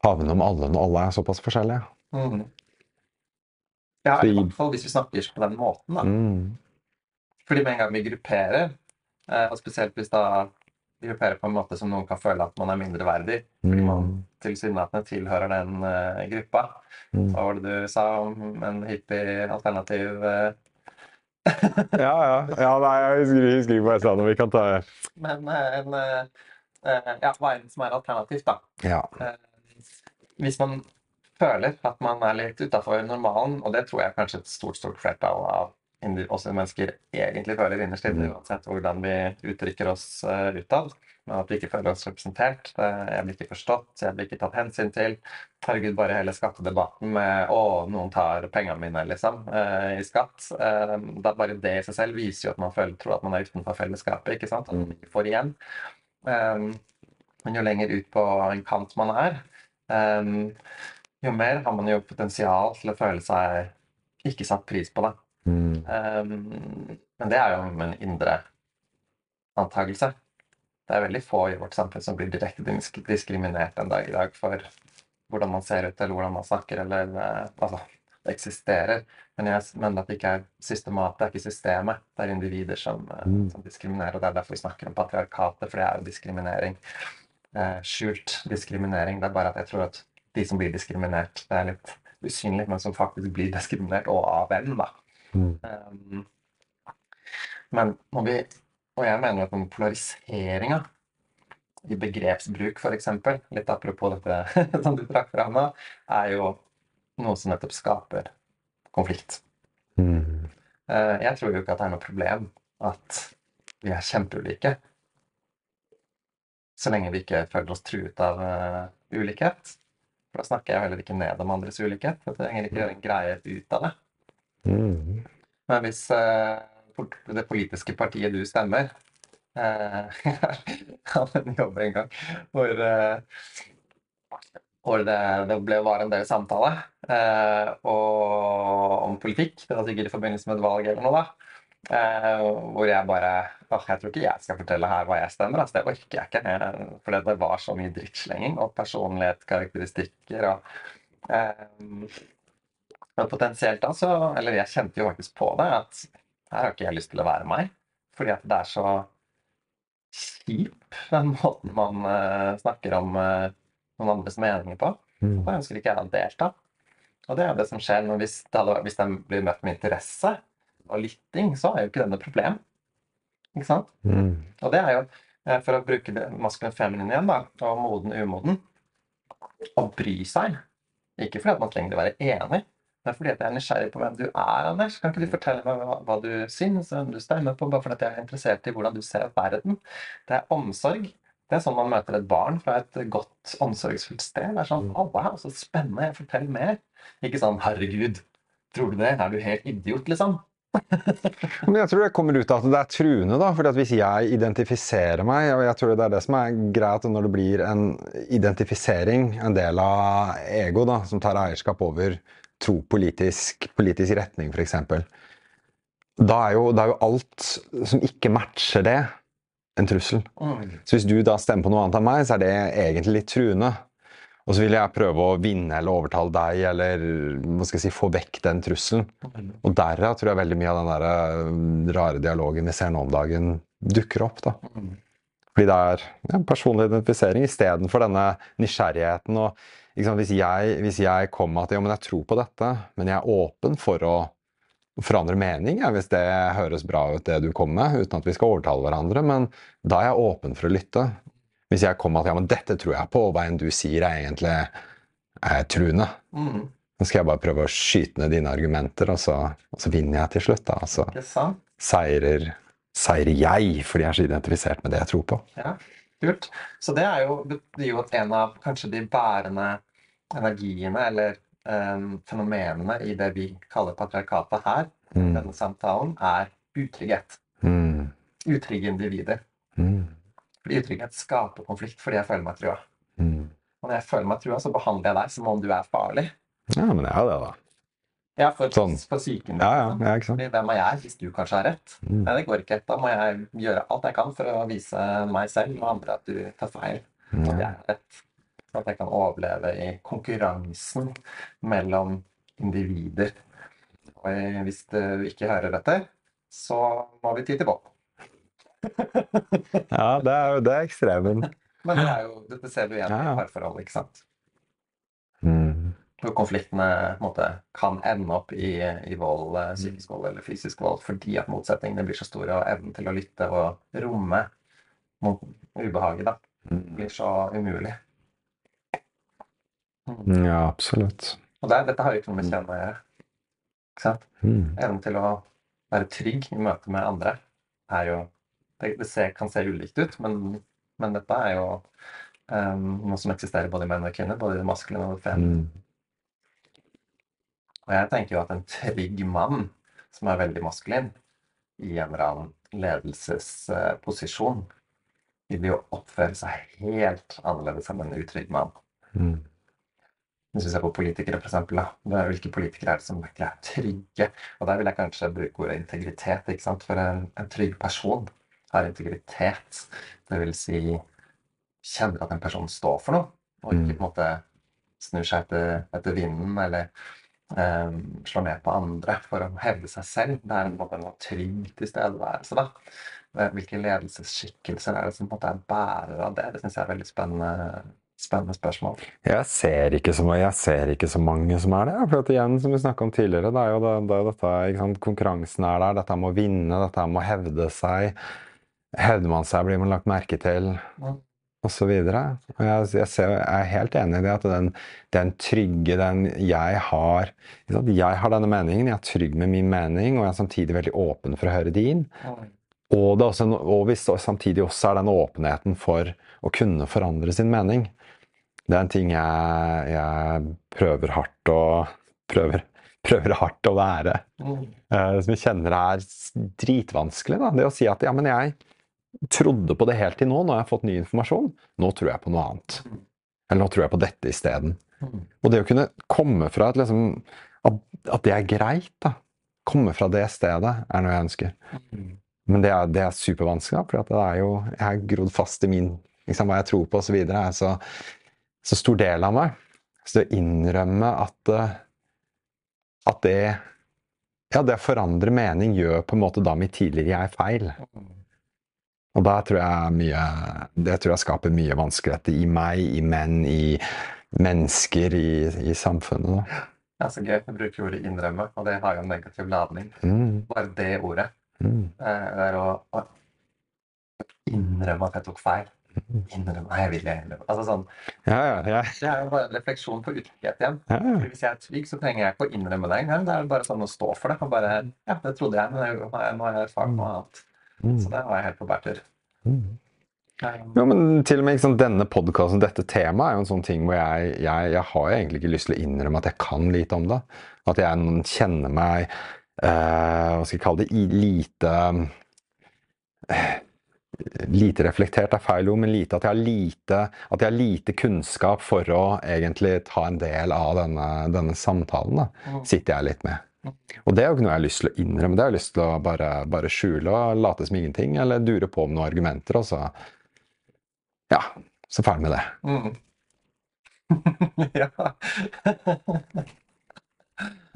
favne om alle når alle er såpass forskjellige. Mm. Ja, i- hvert fall hvis vi snakker på den måten, da. Mm. Fordi med en gang vi grupperer, eh, og spesielt hvis da grupperer på en måte som noen kan føle at man er mindreverdig, fordi man Mm. tilsynelatende tilhører den uh, gruppa. Mm. Hva var det du sa om en hippie alternativ uh... [laughs] Ja, ja. ja nei, jeg husker, husker ikke hva jeg sa nå. Vi kan ta Men uh, en eh, eh, Ja, hva enn som er alternativt, da. Ja. Eh, hvis man føler at man er litt utafor normalen, og det tror jeg kanskje et stort stort flertall av oss mennesker egentlig føler innerst inne, Mm. uansett hvordan vi uttrykker oss uh, utad, men at vi ikke føler oss representert. Jeg blir ikke forstått, jeg blir ikke tatt hensyn til. Herregud, bare hele skattedebatten med 'Å, noen tar pengene mine', liksom, uh, i skatt. det da bare det i seg selv viser jo at man føler, tror at man er utenfor fellesskapet, ikke sant? At man ikke får igjen. Um, men jo lenger ut på en kant man er, um, jo mer har man jo potensial til å føle seg ikke satt pris på, da. Mm. Um, men det er jo en indre antakelse. Det er veldig få i vårt samfunn som blir direkte diskriminert en dag i dag for hvordan man ser ut eller hvordan man snakker eller uh, Altså, det eksisterer, men jeg mener at det ikke er systemat, det er ikke systemet. Det er individer som, uh, Mm. som diskriminerer, og det er derfor vi snakker om patriarkatet, for det er jo diskriminering. Eh, skjult diskriminering. Det er bare at jeg tror at de som blir diskriminert, det er litt usynlig, men som faktisk blir diskriminert, og av hvem, da. Mm. Men når vi Og jeg mener at den polariseringa i begrepsbruk, f.eks., litt apropos dette [laughs] som du trakk fra nå, er jo noe som nettopp skaper konflikt. Mm. Eh, Jeg tror jo ikke at det er noe problem at vi er kjempeulike. Så lenge vi ikke føler oss truet av uh, ulikhet. For da snakker jeg heller ikke ned om andres ulikhet. Jeg trenger ikke gjøre en greie ut av det. Mm. Men hvis eh, det politiske partiet du stemmer eh, [laughs] hadde en jobb en gang hvor, eh, hvor det, det ble, var en del samtale eh, og, om politikk. Det var sikkert i forbindelse med et valg eller noe. da. Eh, hvor jeg bare åh, Jeg tror ikke jeg skal fortelle her hva jeg stemmer. Altså, det orker jeg ikke. For det var så mye drittslenging og personlighetskarakteristikker og eh, men potensielt da så Eller jeg kjente jo faktisk på det, at her har ikke jeg lyst til å være meg. Fordi at det er så kjip, den måten man uh, snakker om uh, noen andres meninger på. Mm. Da ønsker ikke jeg å delta. Og det er det som skjer når hvis, hadde, hvis de blir møtt med interesse og lytting, så er jo ikke den noe problem. Ikke sant? Mm. Og det er jo, eh, for å bruke det maskulin feminin igjen, da, og moden umoden, å bry seg. Ikke fordi at man trenger å være enig, men fordi at jeg er nysgjerrig på hvem du er, Anders. Kan ikke du fortelle meg hva, hva du syns, hvem du stemmer på, bare fordi jeg er interessert i hvordan du ser verden? Det er omsorg. Det er sånn man møter et barn fra et godt, omsorgsfullt sted. Det er sånn Å, wow, så spennende. Fortell mer. Ikke sånn Herregud, tror du det? Er du helt idiot, liksom? [laughs] Men jeg tror det kommer ut av at det er truende, da. fordi at hvis jeg identifiserer meg, og jeg tror det er det som er greit når det blir en identifisering, en del av ego, da, som tar eierskap over tro politisk, politisk retning, f.eks. Da, er jo- da er jo alt som ikke matcher det, en trussel. Så hvis du da stemmer på noe annet enn meg, så er det egentlig litt truende. Og så vil jeg prøve å vinne eller overtale deg, eller hva skal jeg si, få vekk den trusselen. Og derav tror jeg veldig mye av den der øh, rare dialogen vi ser nå om dagen, dukker opp. da. Mm. Fordi det er ja, personlig identifisering istedenfor denne nysgjerrigheten. og hvis, jeg, hvis jeg kommer at ja, men jeg tror på dette, men jeg er åpen for å forandre mening, ja, hvis det høres bra ut det du kommer med, uten at vi skal overtale hverandre, men da er jeg åpen for å lytte. Hvis jeg kommer at ja, men dette tror jeg på, og hva enn du sier er egentlig er truende, Mm. så skal jeg bare prøve å skyte ned dine argumenter, og så, og så vinner jeg til slutt. da, altså sant? seirer, seirer jeg fordi jeg er så identifisert med det jeg tror på. Ja, kult. Så det er jo, det er jo en av kanskje de bærende energiene, eller um, fenomenene i det vi kaller patriarkatet her, Mm. denne samtalen, er utrygghet. Mm. Utrygge individer. Mm. Fordi utrygghet skaper konflikt fordi jeg føler meg trua. Mm. Og når jeg føler meg trua, så behandler jeg deg som om du er farlig. Ja, men det er det, da. Ja, for, Sånn. på psyken. Ja, ja, ja sant? Fordi hvem er jeg hvis du kanskje har rett? Mm. Nei, det går ikke. Da må jeg gjøre alt jeg kan for å vise meg selv og andre at du tar feil. Ja. At jeg er rett. At jeg kan overleve i konkurransen mellom individer. Og eh, hvis du ikke hører dette, så må vi ty til vold. ja, det er jo det er ekstremen. Men det er jo, dette ser du igjen Ja, i parforhold, ikke sant? Mm. Hvor konfliktene måte, kan ende opp i, i vold, eh, psykisk vold eller fysisk vold, fordi at motsetningene blir så store, og evnen til å lytte og romme mot ubehaget da, Mm. blir så umulig. Ja, absolutt. Og det, dette har jo ikke noe med kjønn å gjøre. Ikke sant? Mm. Evnen til å være trygg i møte med andre er jo Det, det ser, kan se ulikt ut, men, men dette er jo um, noe som eksisterer både i menn og kvinner, både i det maskuline og det feminine. Mm. Og jeg tenker jo at en trygg mann som er veldig maskulin, i en eller annen ledelsesposisjon, vil jo oppføre seg helt annerledes enn en utrygg mann. Mm. Hvis vi ser på politikere, er Hvilke politikere er det som virkelig er trygge? Og der vil jeg kanskje bruke ordet integritet. ikke sant? For en, en trygg person har integritet. Det vil si kjenner at en person står for noe, og ikke på en måte snur seg etter, etter vinden eller um, slår ned på andre for å hevde seg selv. Det er en måte en trygg tilstedeværelse. da. Hvilke ledelsesskikkelser er det som på en måte er bærer av det? Det syns jeg er veldig spennende, spennende spørsmål. Jeg ser, ikke så, jeg ser ikke så mange som er det. For at igjen, som vi snakka om tidligere, det er jo det, det er dette, konkurransen er der. Dette med å vinne, dette med å hevde seg. Hevder man seg, blir man lagt merke til. Mm. Og så videre. Og jeg, jeg, ser, jeg, er helt enig i det at den, den trygge, den jeg har Jeg har denne meningen, jeg er trygg med min mening, og jeg er samtidig veldig åpen for å høre din. Mm. Og, det også, og hvis samtidig også er den åpenheten for å kunne forandre sin mening. Det er en ting jeg, jeg prøver hardt å prøver, prøver hardt å være. Mm. Uh, som jeg kjenner er dritvanskelig. Da. Det å si at ja, men jeg trodde på det helt til nå, nå har jeg fått ny informasjon. Nå tror jeg på noe annet. Eller nå tror jeg på dette isteden. Mm. Og det å kunne komme fra et liksom at, at, det er greit, da. Komme fra det stedet, er noe jeg ønsker. Mm. Men det er, det er supervanskelig, for det er jo, jeg er grodd fast i min liksom, hva jeg tror på osv. videre. så, så stor del av meg. Så det å innrømme at, eh, at det Ja, det å forandre mening gjør på en måte da mitt tidligere jeg feil. Og da tror jeg mye Det tror jeg skaper mye vanskeligheter i meg, i menn, i mennesker, i, i samfunnet. Da. Ja, så gøy. Jeg bruker ordet 'innrømme', og det har jo en negativ ladning. Mm, Bare det ordet. mm, Eh, Det er å, å innrømme at jeg tok feil. Innrømme jeg vil jeg Altså sånn, ja, ja, ja, Det er jo bare en refleksjon på utrygghet igjen. Hvis jeg er trygg, så trenger jeg ikke å innrømme det engang. Det er bare sånn å stå for det. Bare, ja, det trodde jeg, men jeg- nå har jeg- erfart noe annet. Mm, Så det var jeg helt på bærtur. mm. Um, Ja, men til og med sant, denne podkasten, dette temaet, er jo en sånn ting hvor jeg, jeg, jeg har egentlig ikke lyst til å innrømme at jeg kan lite om det. At jeg kjenner meg eh, Hva skal jeg kalle det? i lite eh, Lite reflektert er feil ord, men lite, at, jeg har lite, at jeg har lite kunnskap for å egentlig ta en del av denne, denne samtalen. Da, sitter jeg litt med. Og det er jo ikke noe jeg har lyst til å innrømme. Det har jeg lyst til å bare, bare skjule og late som ingenting, eller dure på med noen argumenter. og så ja, så ferdig med det. Mm. [laughs] ja. [laughs]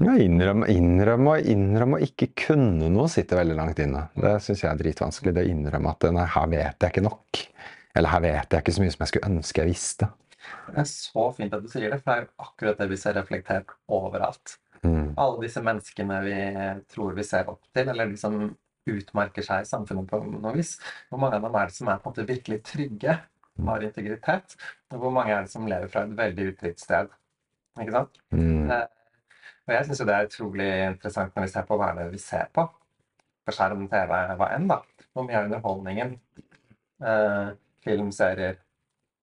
Ja, innrømme, innrømme, og innrømme å ikke kunne noe sitter veldig langt inne. Det syns jeg er dritvanskelig. Det å innrømme at nei, her vet jeg ikke nok. Eller her vet jeg ikke så mye som jeg skulle ønske jeg visste. Det er så fint at du sier det, for det er jo akkurat det vi ser reflektert overalt. Mm. Alle disse menneskene vi tror vi ser opp til, eller de som utmerker seg i samfunnet på noe vis. Hvor mange av dem er det som er på en måte virkelig trygge, har integritet? Og hvor mange er det som lever fra et veldig utrygt sted? Ikke sant? Mm. Eh, Og jeg syns jo det er utrolig interessant når vi ser på hva er det vi ser på. På skjerm, TV, hva enn, da. Hvor mye av underholdningen? Eh, film, serier,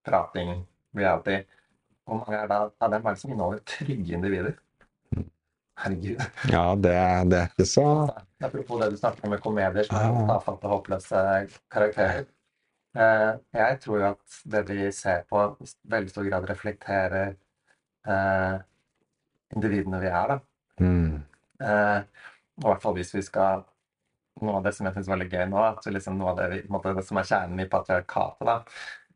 prating, reality. Hvor mange er det av dem er det som inneholder trygge individer? Herregud. Ja, det, det er ikke så Apropos det du snakker om med komedier som er avfalt og håpløse karakterer. Eh, jeg tror jo at det vi ser på, i veldig stor grad reflekterer eh, individene vi er, da. mm. Eh, og i hvert fall hvis vi skal Noe av det som jeg syns er veldig gøy nå, at liksom noe av det, vi, måte, det som er kjernen i patriarkatet, da,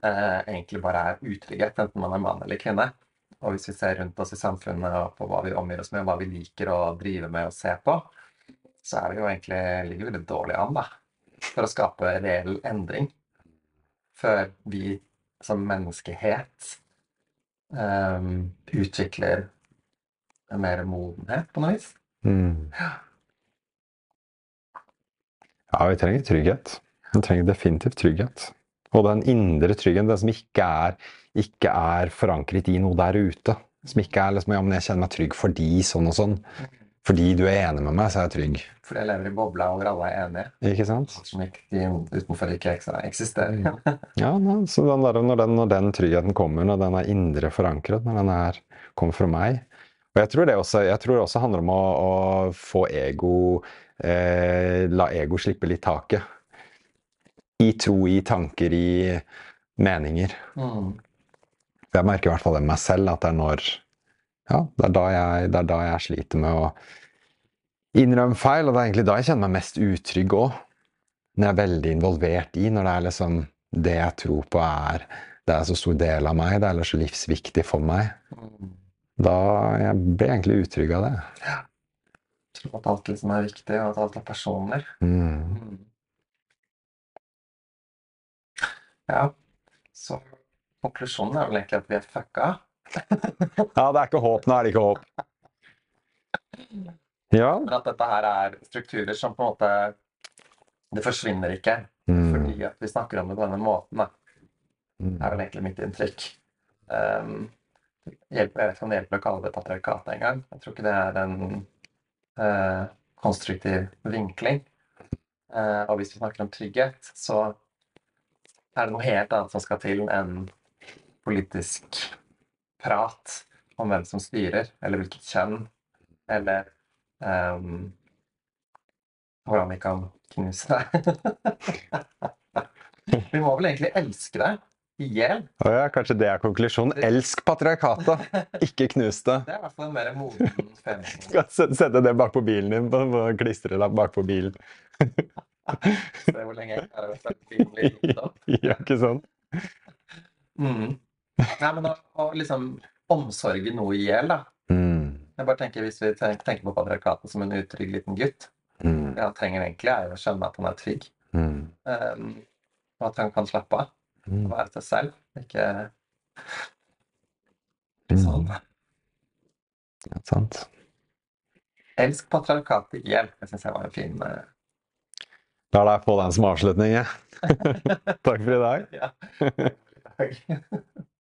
eh, egentlig bare er utrygghet, enten man er mann eller kvinne. Og hvis vi ser rundt oss i samfunnet og på hva vi omgir oss med, og hva vi liker å drive med og se på, så er vi jo egentlig ligger veldig dårlig an da, for å skape reell endring. Før vi som menneskehet um, utvikler mer modenhet, på noe vis. Mm. Ja, vi trenger trygghet. Vi trenger definitivt trygghet. Og den indre tryggheten, den som ikke er, ikke er forankret i noe der ute. Som ikke er liksom, ja, men jeg kjenner meg trygg fordi sånn og sånn. Fordi du er enig med meg, så er jeg trygg. Fordi jeg lever i bobla hvor alle er enige. Ikke sant? Som ikke, de utenfor ikke eksisterer. Ja, nei, så den der, når, den, når den tryggheten kommer, når den er indre forankret, når den er, kommer fra meg Og jeg tror det også, jeg tror det også handler om å, å få ego eh, La ego slippe litt taket. I tro, i tanker, i meninger. Mm. Jeg merker i hvert fall det med meg selv, at det er når ja, det er da jeg, er da jeg sliter med å innrømme feil, og det er egentlig da jeg kjenner meg mest utrygg òg. Når jeg er veldig involvert i, når det er liksom det jeg tror på er det er så stor del av meg, det er så livsviktig for meg. Mm. Da jeg jeg egentlig utrygg av det. Tro at alt liksom er viktig, og at alt er personlig. Mm. Mm. Ja, så konklusjonen er vel egentlig at vi er fucka. [laughs] Ja, det er ikke håp. Nå er det ikke håp. Ja. Men at dette her er strukturer som på en måte Det forsvinner ikke Mm. fordi at vi snakker om det på denne måten. Da. Mm. Det er vel egentlig mitt inntrykk. Um, hjelper, jeg vet ikke om det hjelper å kalle det patriarkat engang. Jeg tror ikke det er en eh, konstruktiv vinkling. Eh, og hvis vi snakker om trygghet, så er det noe helt annet som skal til enn politisk prat om hvem som styrer, eller hvilket kjønn, eller um, hvordan vi kan knuse deg. [laughs] vi må vel egentlig elske deg i hjel. Oh ja, kanskje det er konklusjonen. Elsk patriarkatet, ikke knus det. Det er i hvert fall mer moden feminin. Skal sette det bakpå bilen din, på, på klistrelapp bakpå bilen. [laughs] Se hvor lenge jeg klarer å sette bilen i opp. [laughs] Ja, ikke sant? Mm. Nei, men å, å liksom omsorge noe i hjel, da. Mm. Jeg bare tenker Hvis vi tenker, tenker på patriarkatet som en utrygg liten gutt Mm. Det han trenger egentlig, er jo å skjønne at han er trygg. Mm. Um, og at han kan slappe av Mm. være seg selv. Ikke sånn. Ja, sant. Elsk patriarkatet ikke hjelp. Det syns jeg var en fin eh, La deg få den som avslutning, jeg. [laughs] [laughs] Takk for i dag. Ja. [laughs]